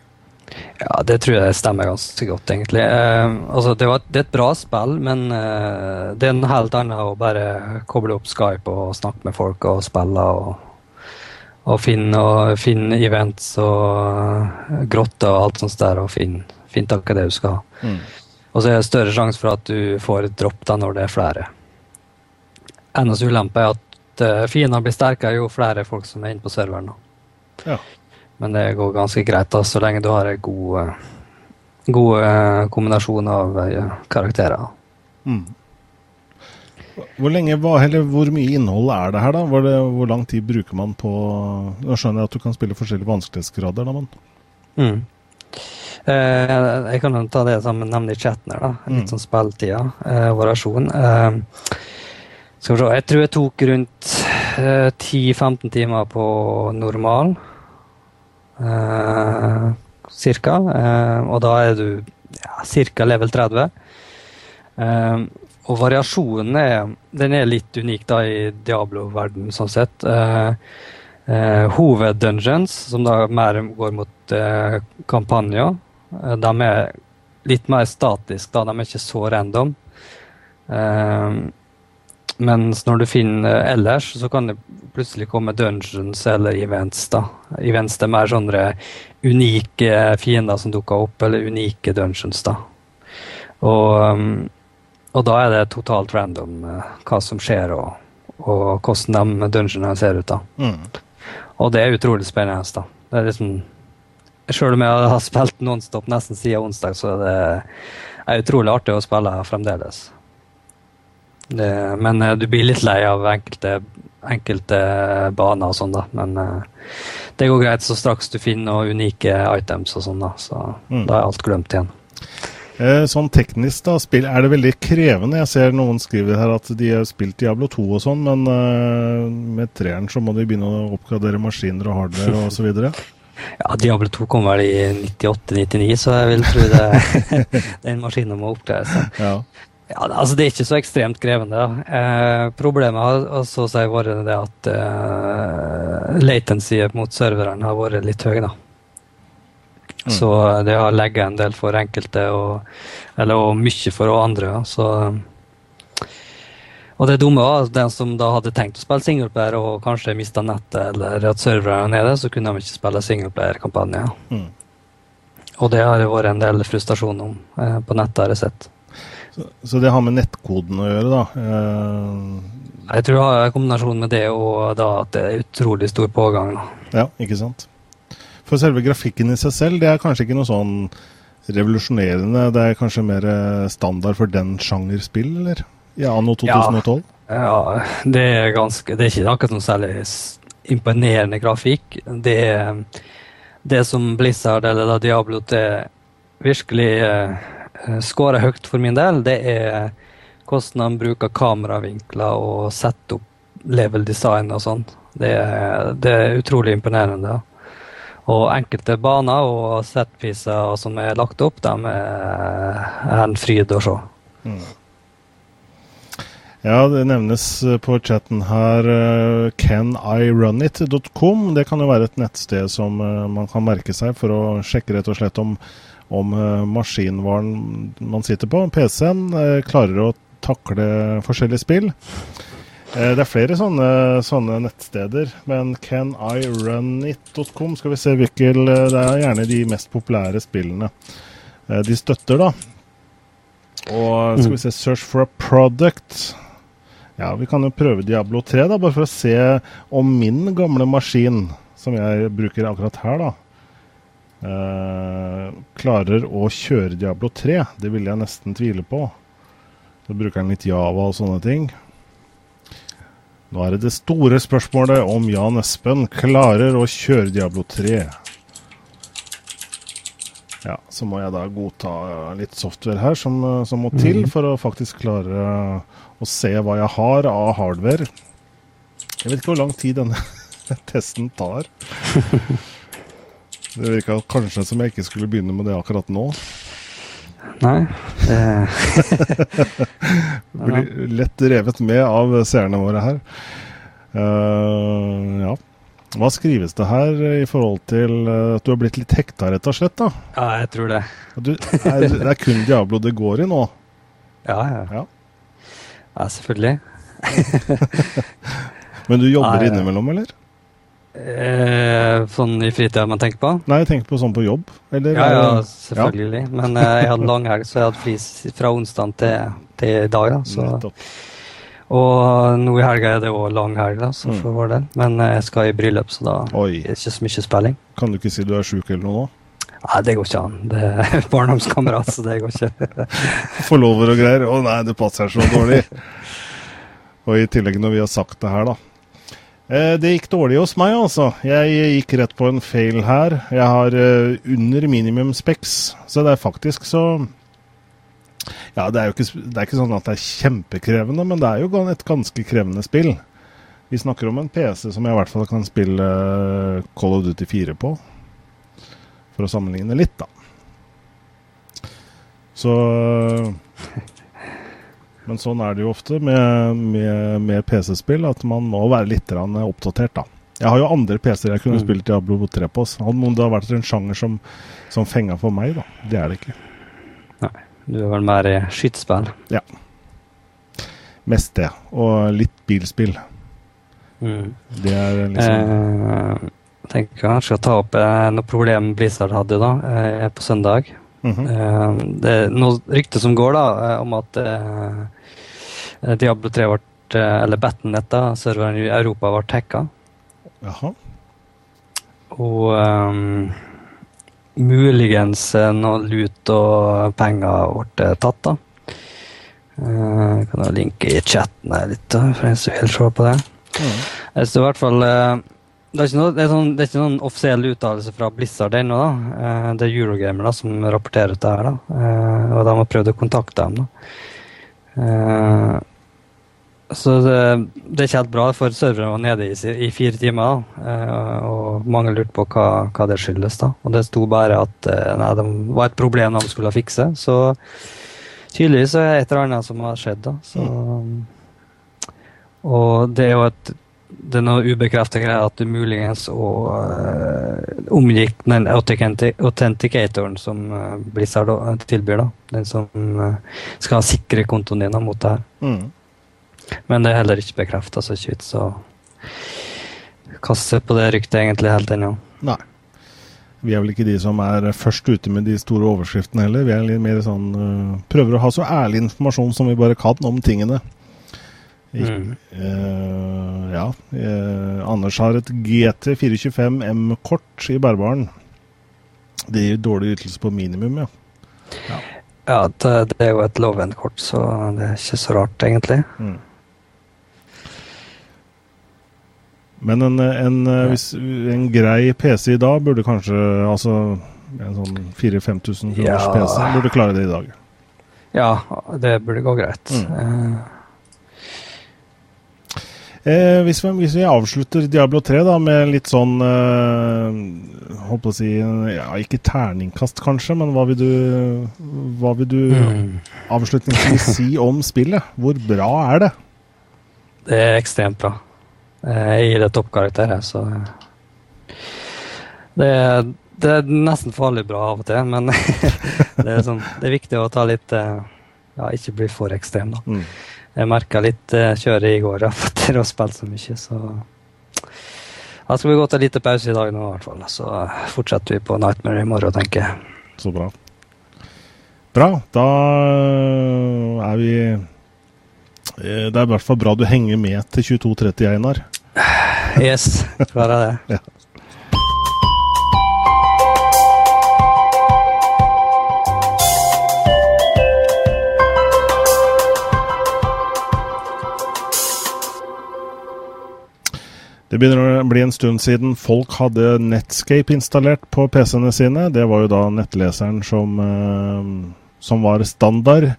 Ja, det tror jeg stemmer ganske godt, egentlig. Eh, altså, det, var, det er et bra spill, men eh, det er en helt annet å bare koble opp Skype og snakke med folk og spille og, og finne, og finne events og eh, grotter og alt sånt der, og finne, finne tak i det du skal ha. Mm. Og så er det større sjanse for at du får dropp da når det er flere. Eneste ulempe er at uh, fiendene blir sterkere jo flere folk som er inne på serveren. Ja. Men det går ganske greit da, så lenge du har en god, eh, god eh, kombinasjon av eh, karakterer. Mm. Hvor lenge hva, eller hvor mye innhold er det her, da? Hvor, det, hvor lang tid bruker man på Nå skjønner jeg at du kan spille forskjellige vanskelighetsgrader, da, men Mm. Eh, jeg kan ta det som i chatten her, da. Litt Mm. sånn spilletida. Eh, variasjon. Eh, skal vi se. Jeg tror jeg tok rundt eh, 10-15 timer på normal. Eh, cirka. Eh, og da er du ja, cirka level 30. Eh, og variasjonen er, den er litt unik da i Diablo-verdenen, sånn sett. Eh, eh, Hoveddungeons, som da mer går mot eh, kampanjer, de er litt mer statiske. De er ikke så random. Eh, mens når du finner ellers, så kan det plutselig komme dungeons eller events. da. Events er mer sånne unike fiender som dukker opp, eller unike dungeons. da. Og, og da er det totalt random eh, hva som skjer, og, og hvordan de dungeonene ser ut. da. Mm. Og det er utrolig spennende. da. Det er liksom, Selv om jeg har spilt nonstop nesten siden onsdag, så det er utrolig artig å spille fremdeles. Det, men eh, du blir litt lei av enkelte, enkelte baner og sånn, da. Men eh, det går greit så straks du finner noen unike items og sånn, da. Så Mm. da er alt glemt igjen. Eh, sånn teknisk, da, spill, er det veldig krevende? Jeg ser noen skriver her at de har spilt Diablo 2 og sånn, men eh, med treeren så må de begynne å oppgradere maskiner og hardware og så videre. Ja, Diablo 2 kom vel i 98-99, så jeg vil tro det, den maskinen må oppgradere seg. Ja. Ja, altså Det er ikke så ekstremt krevende. Eh, problemet har også si vært det at eh, latency mot serverne har vært litt høy. da. Så det har legget en del for enkelte, og, eller og mye for andre. Så, og det dumme var den som da hadde tenkt å spille singleplayer og kanskje mista nettet, eller at serverne er nede, så kunne de ikke spille singleplayer-kampanjer. Mm. Og det har det vært en del frustrasjon om eh, på nettet, har jeg sett. Så, så det har med nettkoden å gjøre, da. Uh, Jeg tror det har kombinasjon med det og da at det er utrolig stor pågang. da. ja, ikke sant. For selve grafikken i seg selv, det er kanskje ikke noe sånn revolusjonerende. Det er kanskje mer eh, standard for den sjanger spill, eller? I anno 2012? Ja, det er ganske Det er ikke akkurat noe særlig imponerende grafikk. Det er det som Blizzard eller Diablo til virkelig eh, eh, scorer høyt for min del, det er hvordan han bruker kameravinkler og setter opp level design og sånn. Det, det er utrolig imponerende. Og enkelte baner og setpiecer som er lagt opp, de er, en fryd å se. Ja, det nevnes eh, på chatten her eh, canirunit.com. Det kan jo være et nettsted som eh, man kan merke seg for å sjekke rett og slett om, om eh, maskinvaren man sitter på, PC-en, eh, klarer å takle forskjellige spill. Eh, Det er flere sånne, sånne nettsteder, men canirunit.com Skal vi se hvilken Det er gjerne de mest populære spillene de støtter, da. Og skal vi se Search for a product. Ja, vi kan jo prøve Diablo 3, da, bare for å se om min gamle maskin, som jeg bruker akkurat her, da, eh, klarer å kjøre Diablo 3. Det vil jeg nesten tvile på. Så bruker han litt Java og sånne ting. Nå er det det store spørsmålet om Jan Espen klarer å kjøre Diablo 3. Ja, så må jeg da godta litt software her som, som må til for å faktisk klare å se hva jeg har av hardware. Jeg vet ikke hvor lang tid denne testen tar. Det virka kanskje som jeg ikke skulle begynne med det akkurat nå. Nei. Det, Blir lett revet med av seerne våre her. Uh, ja. Hva skrives det her i forhold til eh, at du har blitt litt hekta, rett og slett? da? ja, jeg tror det. Du, er, det er kun Diablo det går i nå? Ja, ja. Ja. ja selvfølgelig. Men du jobber ja, ja. innimellom, eller? Eh, sånn i fritida man tenker på? Nei, jeg tenker på sånn på jobb. Eller, Ja, ja, selvfølgelig. selvfølgelig. Men eh, jeg hadde lang helg, så jeg hadde fri fra onsdag til, til i dag. Da, så. Og nå i helga er det òg lang helg, da, så Mm. for vår del. Men eh, jeg skal i bryllup, så da Oi. er det ikke så mye spilling. Kan du ikke si du er sjuk eller noe nå? Nei, det går ikke an. Det er barndomskamerat, så det går ikke. Forlover og greier. Å nei, det passer så dårlig. og i tillegg når vi har sagt det her, da. Eh, det gikk dårlig hos meg, altså. Jeg gikk rett på en fail her. Jeg har eh, under minimum specs, så det er faktisk så Ja, det er jo ikke, det er ikke sånn at det er kjempekrevende, men det er jo et ganske krevende spill. Vi snakker om en PC som jeg i hvert fall kan spille eh, Call of Duty 4 på. For å sammenligne litt, da. Så Men sånn er det jo ofte med, med, med PC-spill, at man må være litt oppdatert, da. Jeg har jo andre PC-er jeg kunne mm. spilt Diablo 3 på. Om det har vært en sjanger som, som fenga for meg, da. Det er det ikke. Nei. Du er vel mer i skytespill? Ja. Mest det. Og litt bilspill. Mm. Det er liksom eh, Jeg tenker kanskje å ta opp eh, noe problem Blizzard hadde da, eh, på søndag. Mm -hmm. det er noe rykte som går da, eh, om at eh, Eh, Diablo 3 ble, eller Batnet, da, serveren i Europa, ble hacka. Jaha. Og um, muligens noe lut og penger ble tatt, da. Uh, kan jo linke i chatten her litt, da, for en som vil se på det. Mm. Så i hvert fall uh, det, er noe, det, er sånn, det er ikke noen offisiell uttalelse fra Blizzard ennå. Eh, det er Eurogamer da, som rapporterer dette her. da, Eh, Og de har prøvd å kontakte dem. da. Eh, så det, det, er ikke helt bra, for serveren var nede i, i fire timer. Uh, og mange lurte på hva, hva, det skyldes. da. Og det sto bare at uh, nei, det var et problem de skulle fikse. Så tydeligvis er det et eller annet som har skjedd. da. Så, og det er jo et det er noe ubekreftet greier at du muligens òg uh, omgikk den authenticatoren som uh, Blizzard tilbyr. da. Den som uh, skal sikre kontoen din mot det her. Mm. Men det er heller ikke bekrefta, så ikke ut så kaste på det ryktet egentlig helt ennå. Nei. Vi er vel ikke de som er først ute med de store overskriftene heller. Vi er litt mer sånn Prøver å ha så ærlig informasjon som vi bare kan om tingene. Mm. Uh, ja. Uh, Anders har et GT425M-kort i bærbaren. Det gir dårlig ytelse på minimum, ja. Ja, ja det, det, er jo et low-end-kort, så det er ikke så rart, egentlig. Mm. Men en, en, eh, hvis, en, grei PC i dag burde kanskje Altså en sånn 4000-5000 kroners ja. PC burde klare det i dag. Ja, det burde gå greit. Mm. Eh, hvis, vi, hvis, vi, avslutter Diablo 3 da, med litt sånn eh, Holdt på å si ja, Ikke terningkast, kanskje, men hva vil du, hva vil du mm. avslutningsvis si om spillet? Hvor bra er det? Det er ekstremt bra. Eh, jeg gir det toppkarakter, så det er, det er, nesten farlig bra av og til, men det, er sånn, det er viktig å ta litt eh, Ja, ikke bli for ekstrem, da. Mm. Jeg merka litt uh, kjøret i går etter å ha spilt så mye, så Da skal vi gå til en liten pause i dag nå, i hvert fall. Så fortsetter vi på Nightmare i morgen, tenker jeg. Så bra. Bra. Da er vi det er i hvert fall bra du henger med til 22.30, Einar. Yes, klarer det. ja. Det begynner å bli en stund siden folk hadde Netscape installert på PC-ene sine. Det var jo da nettleseren som, eh, som var standard.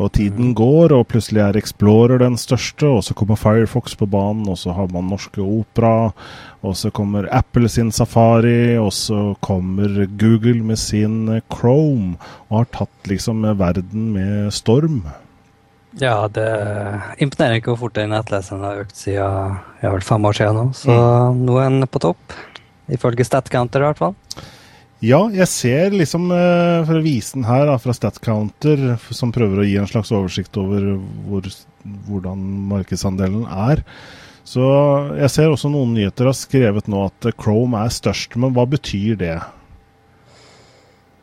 Og tiden går, og plutselig er Explorer den største, og så kommer Firefox på banen, og så har man norske Opera, og så kommer Apple sin Safari, og så kommer Google med sin Chrome, og har tatt liksom verden med storm. Ja, det imponerer ikke hvor fort den nettleseren har økt siden jeg har vært fem år siden nå. Så mm. nå er den på topp. Ifølge StatCounter, i hvert fall. Ja, jeg ser liksom, uh, for å vise den her da, fra StatCounter, som prøver å gi en slags oversikt over hvor, hvordan markedsandelen er. Så jeg ser også noen nyheter har skrevet nå at Chrome er størst, men hva betyr det?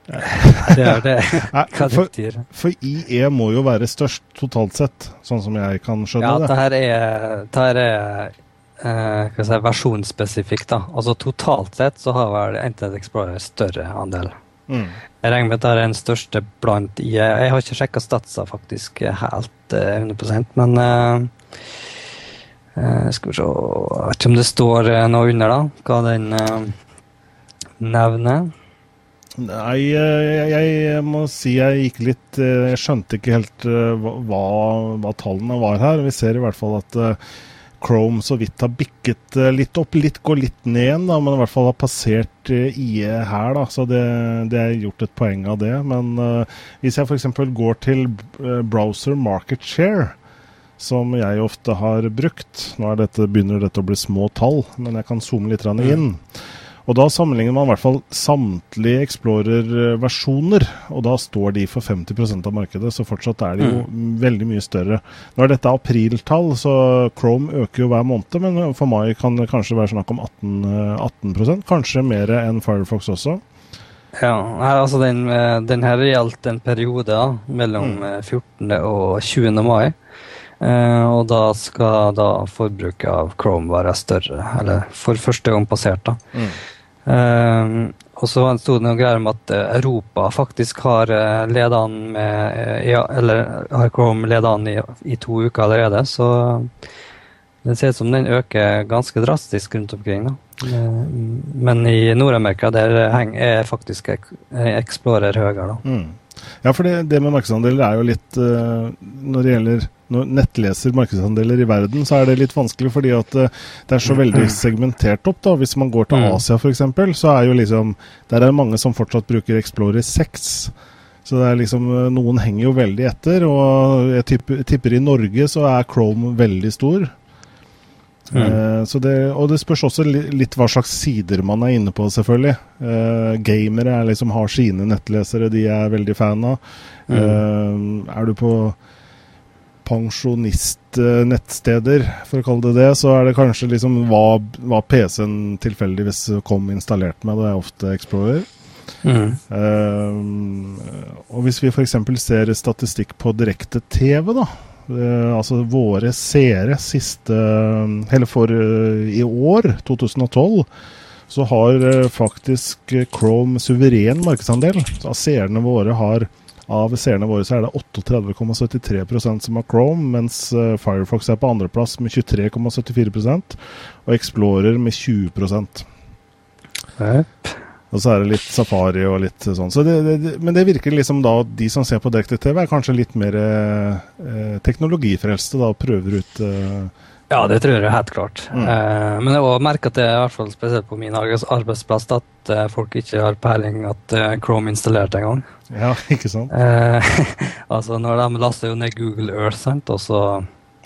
Det er det. Hva det betyr. For, for IE må jo være størst totalt sett, sånn som jeg kan skjønne det. Ja, det her er, det her er eh, si, versjonsspesifikt. da. Altså Totalt sett så har vel Internet Explorer større andel. Mm. Jeg regner med at det er den største blant IE. Jeg har ikke sjekka statsa faktisk helt eh, 100% men eh, Eh, skal vi se Jeg vet ikke om det står eh, noe under, da. Hva den eh, nevner. Nei, jeg, jeg må si jeg gikk litt eh, Jeg skjønte ikke helt eh, hva, hva tallene var her. Vi ser i hvert fall at eh, Chrome så vidt har bikket litt opp, litt går litt ned igjen, da, men i hvert fall har passert IE her. da, Så det, det er gjort et poeng av det. Men uh, hvis jeg f.eks. går til browser market share, som jeg ofte har brukt Nå er dette, begynner dette å bli små tall, men jeg kan zoome litt inn. inn. Og da sammenligner man i hvert fall samtlige Explorer-versjoner, og da står de for 50% av markedet, så fortsatt er de jo veldig mye større. Nå er dette apriltall, så Chrome øker jo hver måned, men for mai kan det kanskje være snakk om 18, eh, 18% kanskje mer enn Firefox også. Ja, altså den, eh, den her gjaldt en periode da, mellom mm. 14. og 20. mai. Eh, og da skal da forbruket av Chrome være større, eller for første gang passert. da. Eh, og så sto det noen greier om at eh, Europa faktisk har leda ledet an med eh, ja, Eller har Chrome leda an i, i to uker allerede, så det ser ut som den øker ganske drastisk rundt omkring. da. Eh, men i Nord-Amerika der er faktisk Ex- Explorer høyere. da. Mm. Ja, for det, det med markedsandeler er jo litt uh, Når det gjelder når nettleser markedsandeler i verden, så er det litt vanskelig fordi at eh, det er så veldig segmentert opp. da. Hvis man går til Mm. Asia f.eks., så er jo liksom Der er det mange som fortsatt bruker Explorer 6. Så det er liksom eh, Noen henger jo veldig etter, og jeg tipper, tipper i Norge så er Chrome veldig stor. Mm. Det, og det spørs også litt hva slags sider man er inne på, selvfølgelig. Uh, gamere er liksom, har sine nettlesere de er veldig fan av. Eh, er du på pensjonistnettsteder, for å kalle det det, så er det kanskje liksom hva, hva PC-en tilfeldigvis kom installert med. Det er ofte Explorer. Mm. Uh, og hvis vi f.eks. ser statistikk på direkte-TV, da. Eh, altså våre seere siste Eller for eh, i år, 2012, så har eh, faktisk eh, Chrome suveren markedsandel. Så av seerne våre har av seerne våre så er det 38,73 som har Chrome, mens eh, Firefox er på andreplass med 23,74% og Explorer med 20 Jep. Og så er det litt safari og litt sånn. Så det, det, men det virker liksom da at de som ser på direkte-TV, er kanskje litt mer eh, teknologifrelste da, og prøver ut eh, Ja, det tror jeg helt klart. Mm. Eh, men jeg har merket at det i hvert fall spesielt på min arbeidsplass at eh, folk ikke har peiling at eh, Chrome installerte engang. Ja, ikke sant? Eh, altså når de laster jo ned Google Earth, sant, og så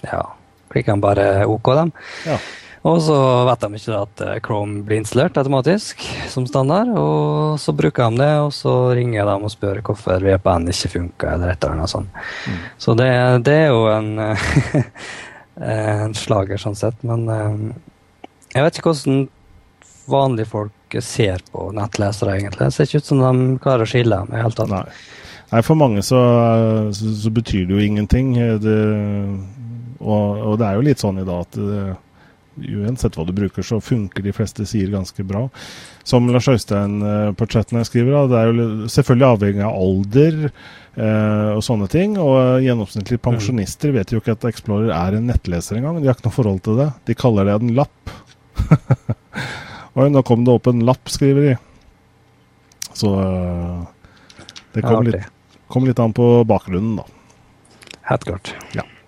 ja, klikker de bare OK, dem. Ja. Og så vet de ikke at eh, Chrome blir installert automatisk som standard, og så bruker de det, og så ringer de og spør hvorfor VPN ikke funker, eller et eller annet sånt. Så det, det er jo en, en slager, sånn sett. Men eh, jeg vet ikke hvordan vanlige folk ser på nettlesere, egentlig. Det ser ikke ut som de klarer å skille dem i det hele tatt. Nei. Nei, for mange så, så, så betyr det jo ingenting. Det, og, og det er jo litt sånn i dag at det, uansett hva du bruker, så funker de fleste sider ganske bra. Som Lars Øystein eh, på chatten jeg skriver, det er jo selvfølgelig avhengig av alder eh, og sånne ting. Og eh, gjennomsnittlige pensjonister vet jo ikke at Explorer er en nettleser engang. De har ikke noe forhold til det. De kaller det en lapp. Oi, nå kom det opp en lapp, skriver de. Så eh, det kom, Ja, litt, kom litt an på bakgrunnen, da. Helt klart. Eh,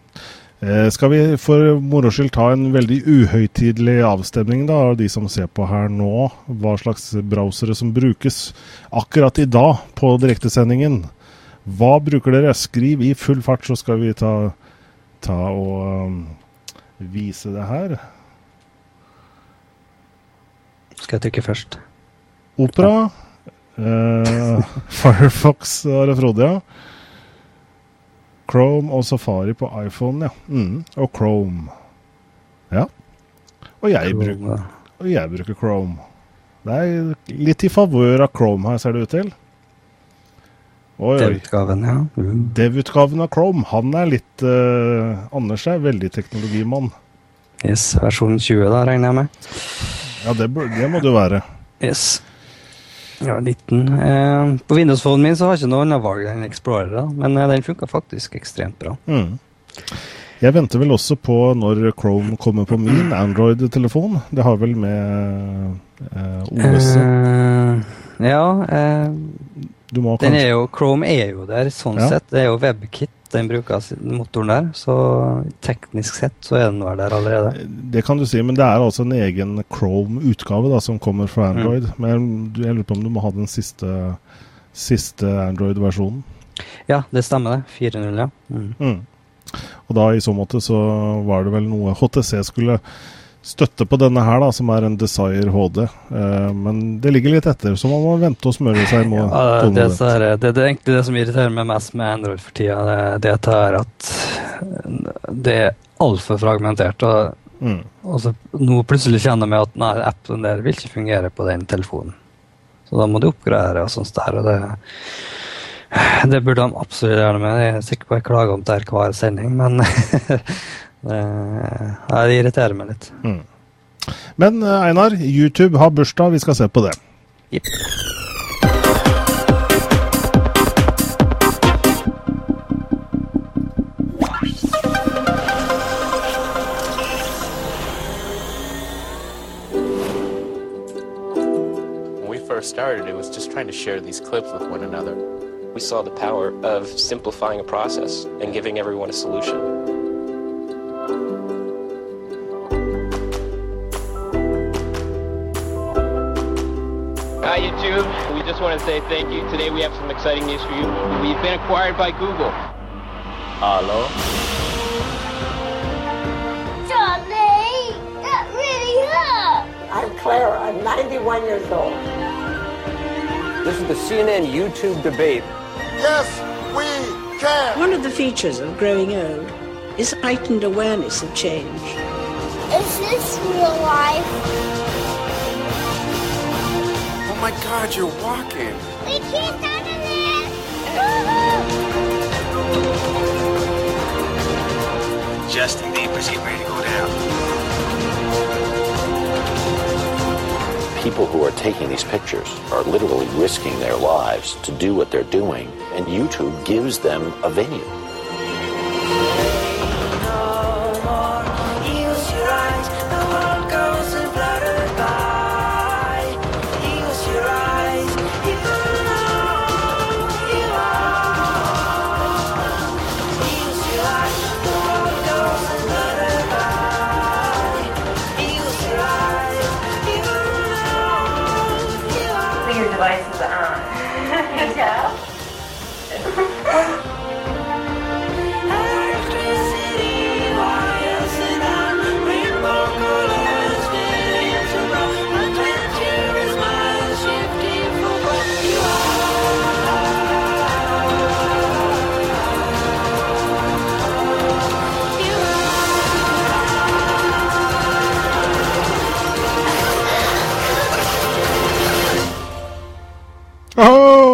skal vi for moro skyld ta en veldig uhøytidelig avstemning da, av de som ser på her nå, hva slags browsere som brukes akkurat i dag på direktesendingen? Hva bruker dere? Skriv i full fart, så skal vi ta, ta og um, vise det her. Skal jeg trykke først? Opera. eh, Firefox og Frode, ja. Chrome og Safari på iPhone, ja. Mm, og Chrome. Ja. Og jeg, Chrome, og jeg bruker Chrome. Det er litt i favør av Chrome her, ser det ut til. Dev-utgaven, ja. Mm. Dev-utgaven av Chrome, han er litt uh, Anders er veldig teknologimann. Yes, versjon 20, da, regner jeg med. Ja, det, det må det jo være. Yes. Ja, 19. Eh, på Windows-phonen min så har jeg ikke noe annet valg enn Explorer, da, men eh, den funka faktisk ekstremt bra. Mm. Jeg venter vel også på når Chrome kommer på min Android-telefon. Det har vel med eh, OS Eh, ja, eh, den er jo, Chrome er jo der, sånn Ja. sett. Det er jo WebKit den bruker, motoren der. Så teknisk sett så er den vel der allerede. Det kan du si, men det er altså en egen Chrome-utgave som kommer fra Mm. Android. Men du- jeg lurer på om du må ha den siste, siste Android-versjonen. Ja, det stemmer det. 4.0, ja. Mm. Mm. Og da i så måte så var det vel noe HTC skulle støtte på denne her, da, som er en Desire HD. Uh, men det ligger litt etter, så man må vente og smøre seg. Må, Ja, det, det, er det, det, er egentlig det som irriterer meg mest med Android for tida. Det, det er at det er altfor fragmentert. Og, mm. og så nå plutselig kjenner vi at nei, appen der vil ikke fungere på den telefonen. Så da må du oppgradere og sånt der. Og det, det burde de absolutt gjøre med. Jeg er sikker på jeg klager om det her hver sending, men det, det irriterer meg litt. Men eh, Einar, YouTube har bursdag, vi skal se på det. Yep. Started, it was just trying to share these clips with one another. We saw the power of simplifying a process and giving everyone a solution. Hi YouTube, we just want to say thank you. Today we have some exciting news for you. We've been acquired by Google. Hello? Johnny, that really hurt. I'm Clara. I'm 91 years old. This is the CNN YouTube debate. Yes, we can. One of the features of growing old is heightened awareness of change. Is this real life? Oh my God, you're walking. We can't handle this. Justin Bieber's getting ready to go down. People who are taking these pictures are literally risking their lives to do what they're doing, and YouTube gives them a venue.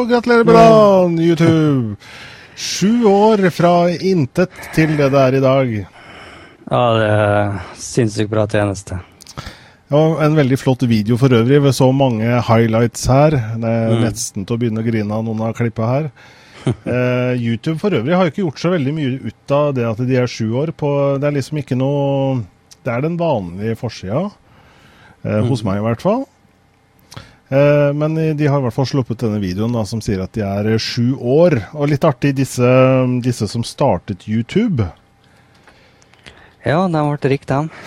Gratulerer med dagen, YouTube! Sju år fra intet til det det er i dag. Ja, det er sinnssykt bra tjeneste. Ja, en veldig flott video for øvrig. ved så mange highlights her. Det er Mm. nesten til å begynne å grine av noen av klippa her. Eh, YouTube for øvrig har ikke gjort så veldig mye ut av det at de er sju år. På, det er liksom ikke noe Det er den vanlige forsida, eh, hos Mm. meg i hvert fall. Eh, men de har i hvert fall sluppet denne videoen da, som sier at de er eh, sju år. Og litt artig, disse, disse som startet YouTube. Ja, de ble rikt, dem.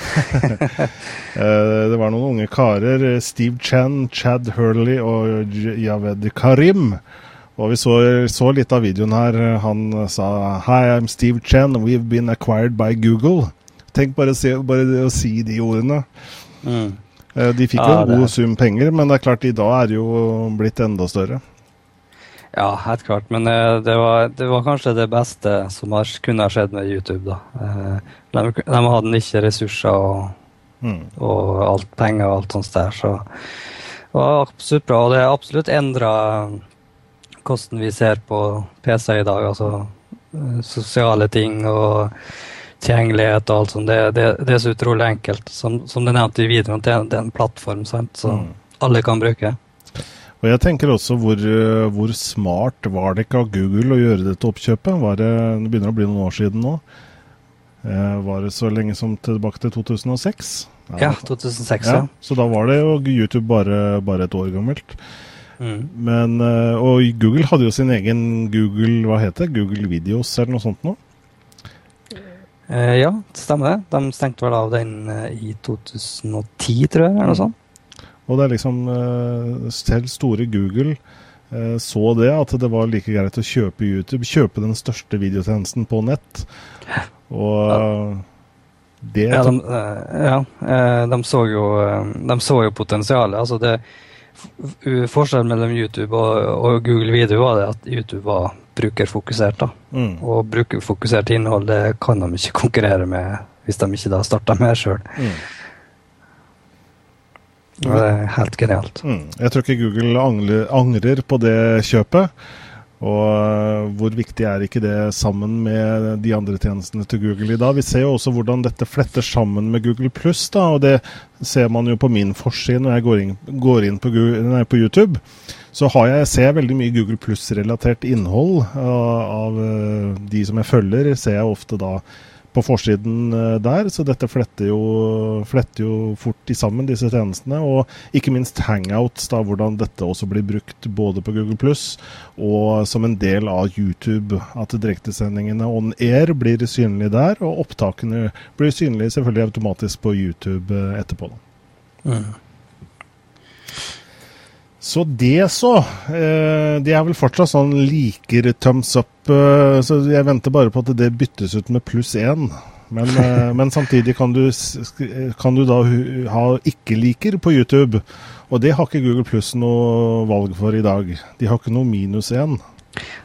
Eh, det var noen unge karer. Steve Chen, Chad Hurley og Javed Karim. Og vi så, så litt av videoen her. Han sa Hi, I'm Steve Chen. We've been acquired by Google. Tenk bare, se, bare det å si de ordene. Mm. Eh, De fikk jo Ja, en god det... sum penger, men det er klart i dag er det jo blitt enda større. Ja, helt klart. Men eh, det, var, det var kanskje det beste som har, kunne ha skjedd med YouTube. da. Eh, de, de hadde ikke ressurser og, Mm. og alt penger og alt sånt der. Så det var absolutt bra. Og det har absolutt endra hvordan vi ser på PC i dag. Altså sosiale ting og tilgjengelighet og alt sånt. Det, det, det er så utrolig enkelt. Som, som det nevnte i videoen, det det er en plattform sant? som alle kan bruke. Og jeg tenker også hvor, eh, hvor smart var det ikke av Google å gjøre dette oppkjøpet? Var det, det begynner å bli noen år siden nå. Eh, var det så lenge som tilbake til 2006? Ja, 2006, ja. Så da var det jo YouTube bare, bare et år gammelt. Mm. Men, eh, og Google hadde jo sin egen Google hva heter det? Google Videos eller noe sånt nå. Eh, ja, det stemmer det. De stengte vel av den eh, i 2010, tror jeg, eller noe sånt. Og det er liksom eh, Selv store Google eh, så det, at det var like greit å kjøpe YouTube. Kjøpe den største videotjenesten på nett. Og ja. det Ja, de, ja, de, så jo, de så jo potensialet. Altså det, forskjellen mellom YouTube og, og Google Video var det at YouTube var brukerfokusert. da. Mm. Og brukerfokusert innhold det kan de ikke konkurrere med hvis de ikke da starter med sjøl. Mm. Og det er helt genialt. Mm. Jeg tror ikke Google angrer på det kjøpet. Og øh, hvor viktig er ikke det sammen med de andre tjenestene til Google i dag? Vi ser jo også hvordan dette fletter sammen med Google Pluss, og det ser man jo på min forside når jeg går inn, går inn på, Google, nei, på YouTube. Så har jeg, ser jeg veldig mye Google Pluss-relatert innhold øh, av øh, de som jeg følger, ser jeg ofte da på forsiden øh, der, så dette fletter jo, fletter jo fort i sammen, disse tjenestene. Og ikke minst Hangouts, da, hvordan dette også blir brukt både på Google Pluss og som en del av YouTube. At direktesendingene on air blir synlige der, og opptakene blir synlige selvfølgelig automatisk på YouTube etterpå. Da. Mm. Så det, så. Eh, det er vel fortsatt sånn liker thumbs up, eh, så jeg venter bare på at det byttes ut med pluss én. Men, eh, men samtidig kan du, kan du da ha ikke-liker på YouTube. Og det har ikke Google Pluss noe valg for i dag. De har ikke noe minus én.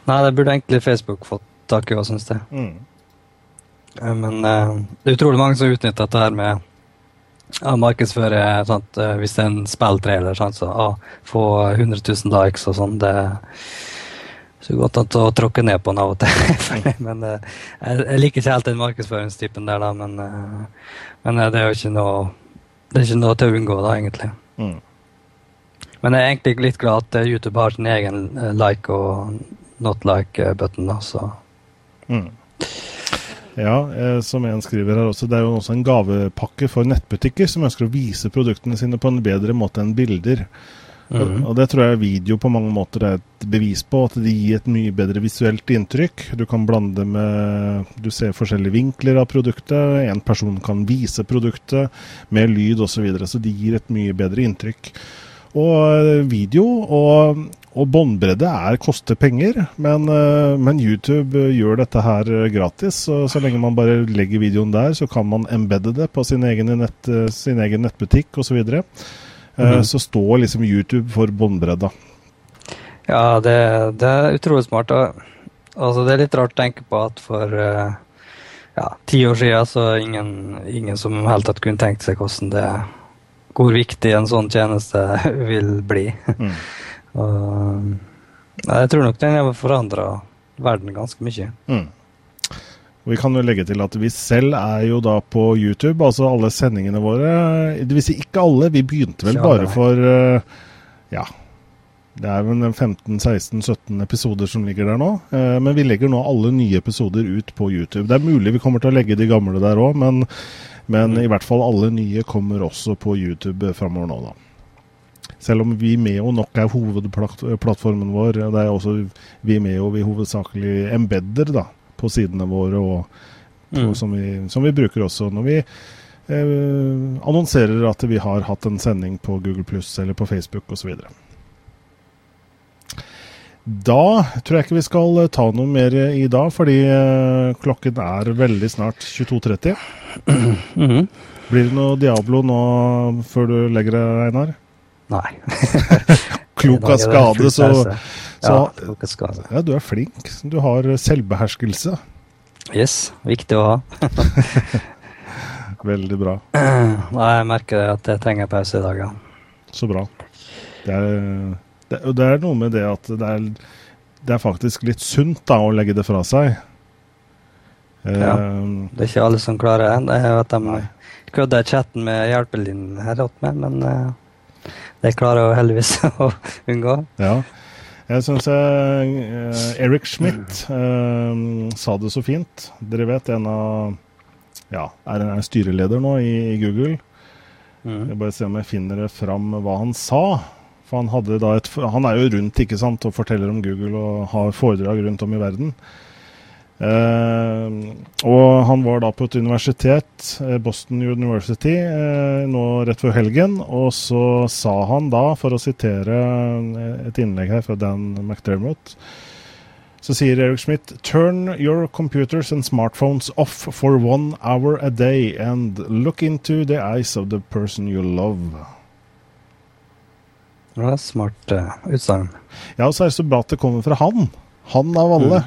Nei, det burde egentlig Facebook fått tak i syns jeg. Mm. Men det er utrolig mange som utnytter dette her med å markedsføre sant? eh, Hvis det er en spilltrailer, sant? så ah, få 100 000 likes og sånn. Det så godt an å tråkke ned på den av og til. men eh, jeg, jeg liker ikke helt den markedsføringstypen der, da. Men, eh, men det er jo ikke noe det er ikke noe til å unngå, da, egentlig. Mm. Men jeg er egentlig litt glad at YouTube har sin egen like og not like-button, da, så Mm. Ja, eh, som en skriver her også, det er jo også en gavepakke for nettbutikker som ønsker å vise produktene sine på en bedre måte enn bilder. Og, Mhm. og det tror jeg video på mange måter er et bevis på, at det gir et mye bedre visuelt inntrykk. Du kan blande med Du ser forskjellige vinkler av produktet. En person kan vise produktet med lyd osv. Så, videre, så det gir et mye bedre inntrykk. Og eh, video og, og båndbredde er koster penger, men, eh, men YouTube eh, gjør dette her eh, gratis. Så, så lenge man bare legger videoen der, så kan man embedde det på sin egen, nett, sin egen nettbutikk osv. Så, mm -hmm. så står liksom YouTube for båndbredda. Ja, det, det er utrolig smart. Og, altså, det er litt rart å tenke på at for ja, ti år siden så er ingen, ingen som helt tatt kunne tenkt seg hvordan det, hvor viktig en sånn tjeneste vil bli. Mm. og, jeg tror nok den har forandra verden ganske mye. Mm. Vi kan jo legge til at vi selv er jo da på YouTube, altså alle sendingene våre. Det vil si ikke alle, vi begynte vel bare for eh, ja. Det er vel 15-16-17 episoder som ligger der nå. eh, Men vi legger nå alle nye episoder ut på YouTube. Det er mulig vi kommer til å legge de gamle der òg, men, men i hvert fall alle nye kommer også på YouTube framover nå, da. Selv om Vimeo nok er hovedplattformen vår. Det er også Vimeo vi hovedsakelig embedder da, på sidene våre, og på, Mm. som, vi, som vi bruker også når vi eh, annonserer at vi har hatt en sending på Google Pluss eller på Facebook osv. Da tror jeg ikke vi skal ta noe mer i dag, fordi eh, klokken er veldig snart 22.30. Mhm. Blir det noe Diablo nå før du legger deg, Einar? Nei. Klok av skade, så, så Ja, klok av skade. Ja, du er flink. Du har selvbeherskelse. Yes, viktig å ha. Veldig bra. Nei, jeg merker at jeg trenger pause i dag, ja. Så bra. Det er, det, og det er noe med det at det er, det er faktisk litt sunt da, å legge det fra seg. Eh, Ja. Det er ikke alle som klarer det. Jeg vet de kødder i chatten med hjelpelinjen her med, men uh, det klarer jeg heldigvis å unngå. Ja. Jeg syns eh, Eric Schmidt eh, sa det så fint. Dere vet en av ja, er, en styreleder nå i, i Google. Jeg bare se om jeg finner fram hva han sa. For han, et, han er jo rundt ikke sant, og forteller om Google og har foredrag rundt om i verden. Eh, og han var da på et universitet, eh, Boston University, eh, nå rett før helgen. Og så sa han da, for å sitere eh, et innlegg her fra Dan McDermott så sier Eric Schmidt Turn your computers and smartphones off for one hour a day and look into the eyes of the person you love. Det var smart uh, utsagn. Ja, og så er det så bra at det kommer fra han. Han av alle.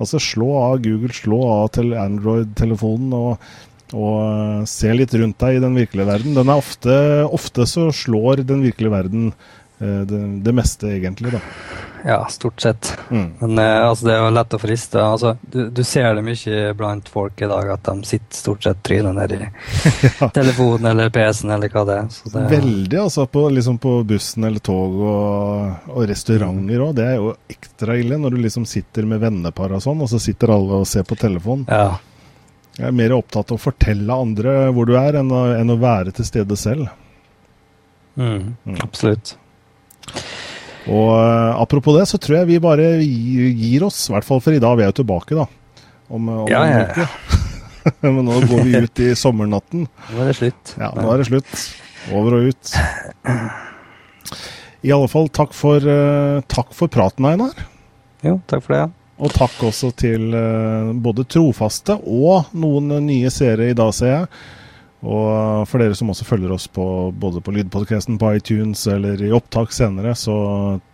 Altså slå av Google, slå av til Android-telefonen og, og eh, se litt rundt deg i den virkelige verden. Den er ofte, ofte så slår den virkelige verden eh, det, det meste, egentlig, da. Ja, stort sett. Mm. Men eh, altså, det er jo lett å friste. Altså, du, du ser det mye blant folk i dag, at de sitter stort sett trynet nedi telefonen eller PC-en eller hva det er. Så det Veldig, altså. På, liksom på bussen eller tog og, og restauranter òg. Det er jo ekstra ille når du liksom sitter med vennepar og sånn, og så sitter alle og ser på telefon. Ja. Jeg er mer opptatt av å fortelle andre hvor du er, enn å, enn å være til stede selv. Mm, absolutt. Og eh, apropos det, så tror jeg vi bare gir oss, i hvert fall for i dag. Vi er jo tilbake, da. Om, om Ja, ja. Men nå går vi ut i sommernatten. Nå er det slutt. Ja, nå er det slutt. Over og ut. I alle fall, takk for, uh, takk for praten, Einar. Jo, takk for det. Og takk også til uh, både trofaste og noen nye seere i dag, ser jeg. Og for dere som også følger oss på, både på lydpodkasten, på iTunes eller i opptak senere, så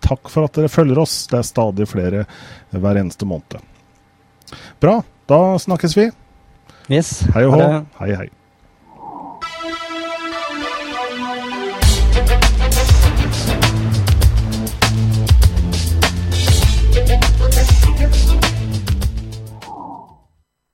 takk for at dere følger oss. Det er stadig flere hver eneste måned. Bra. Da snakkes vi. Yes. Hei og hå. Hei, hei.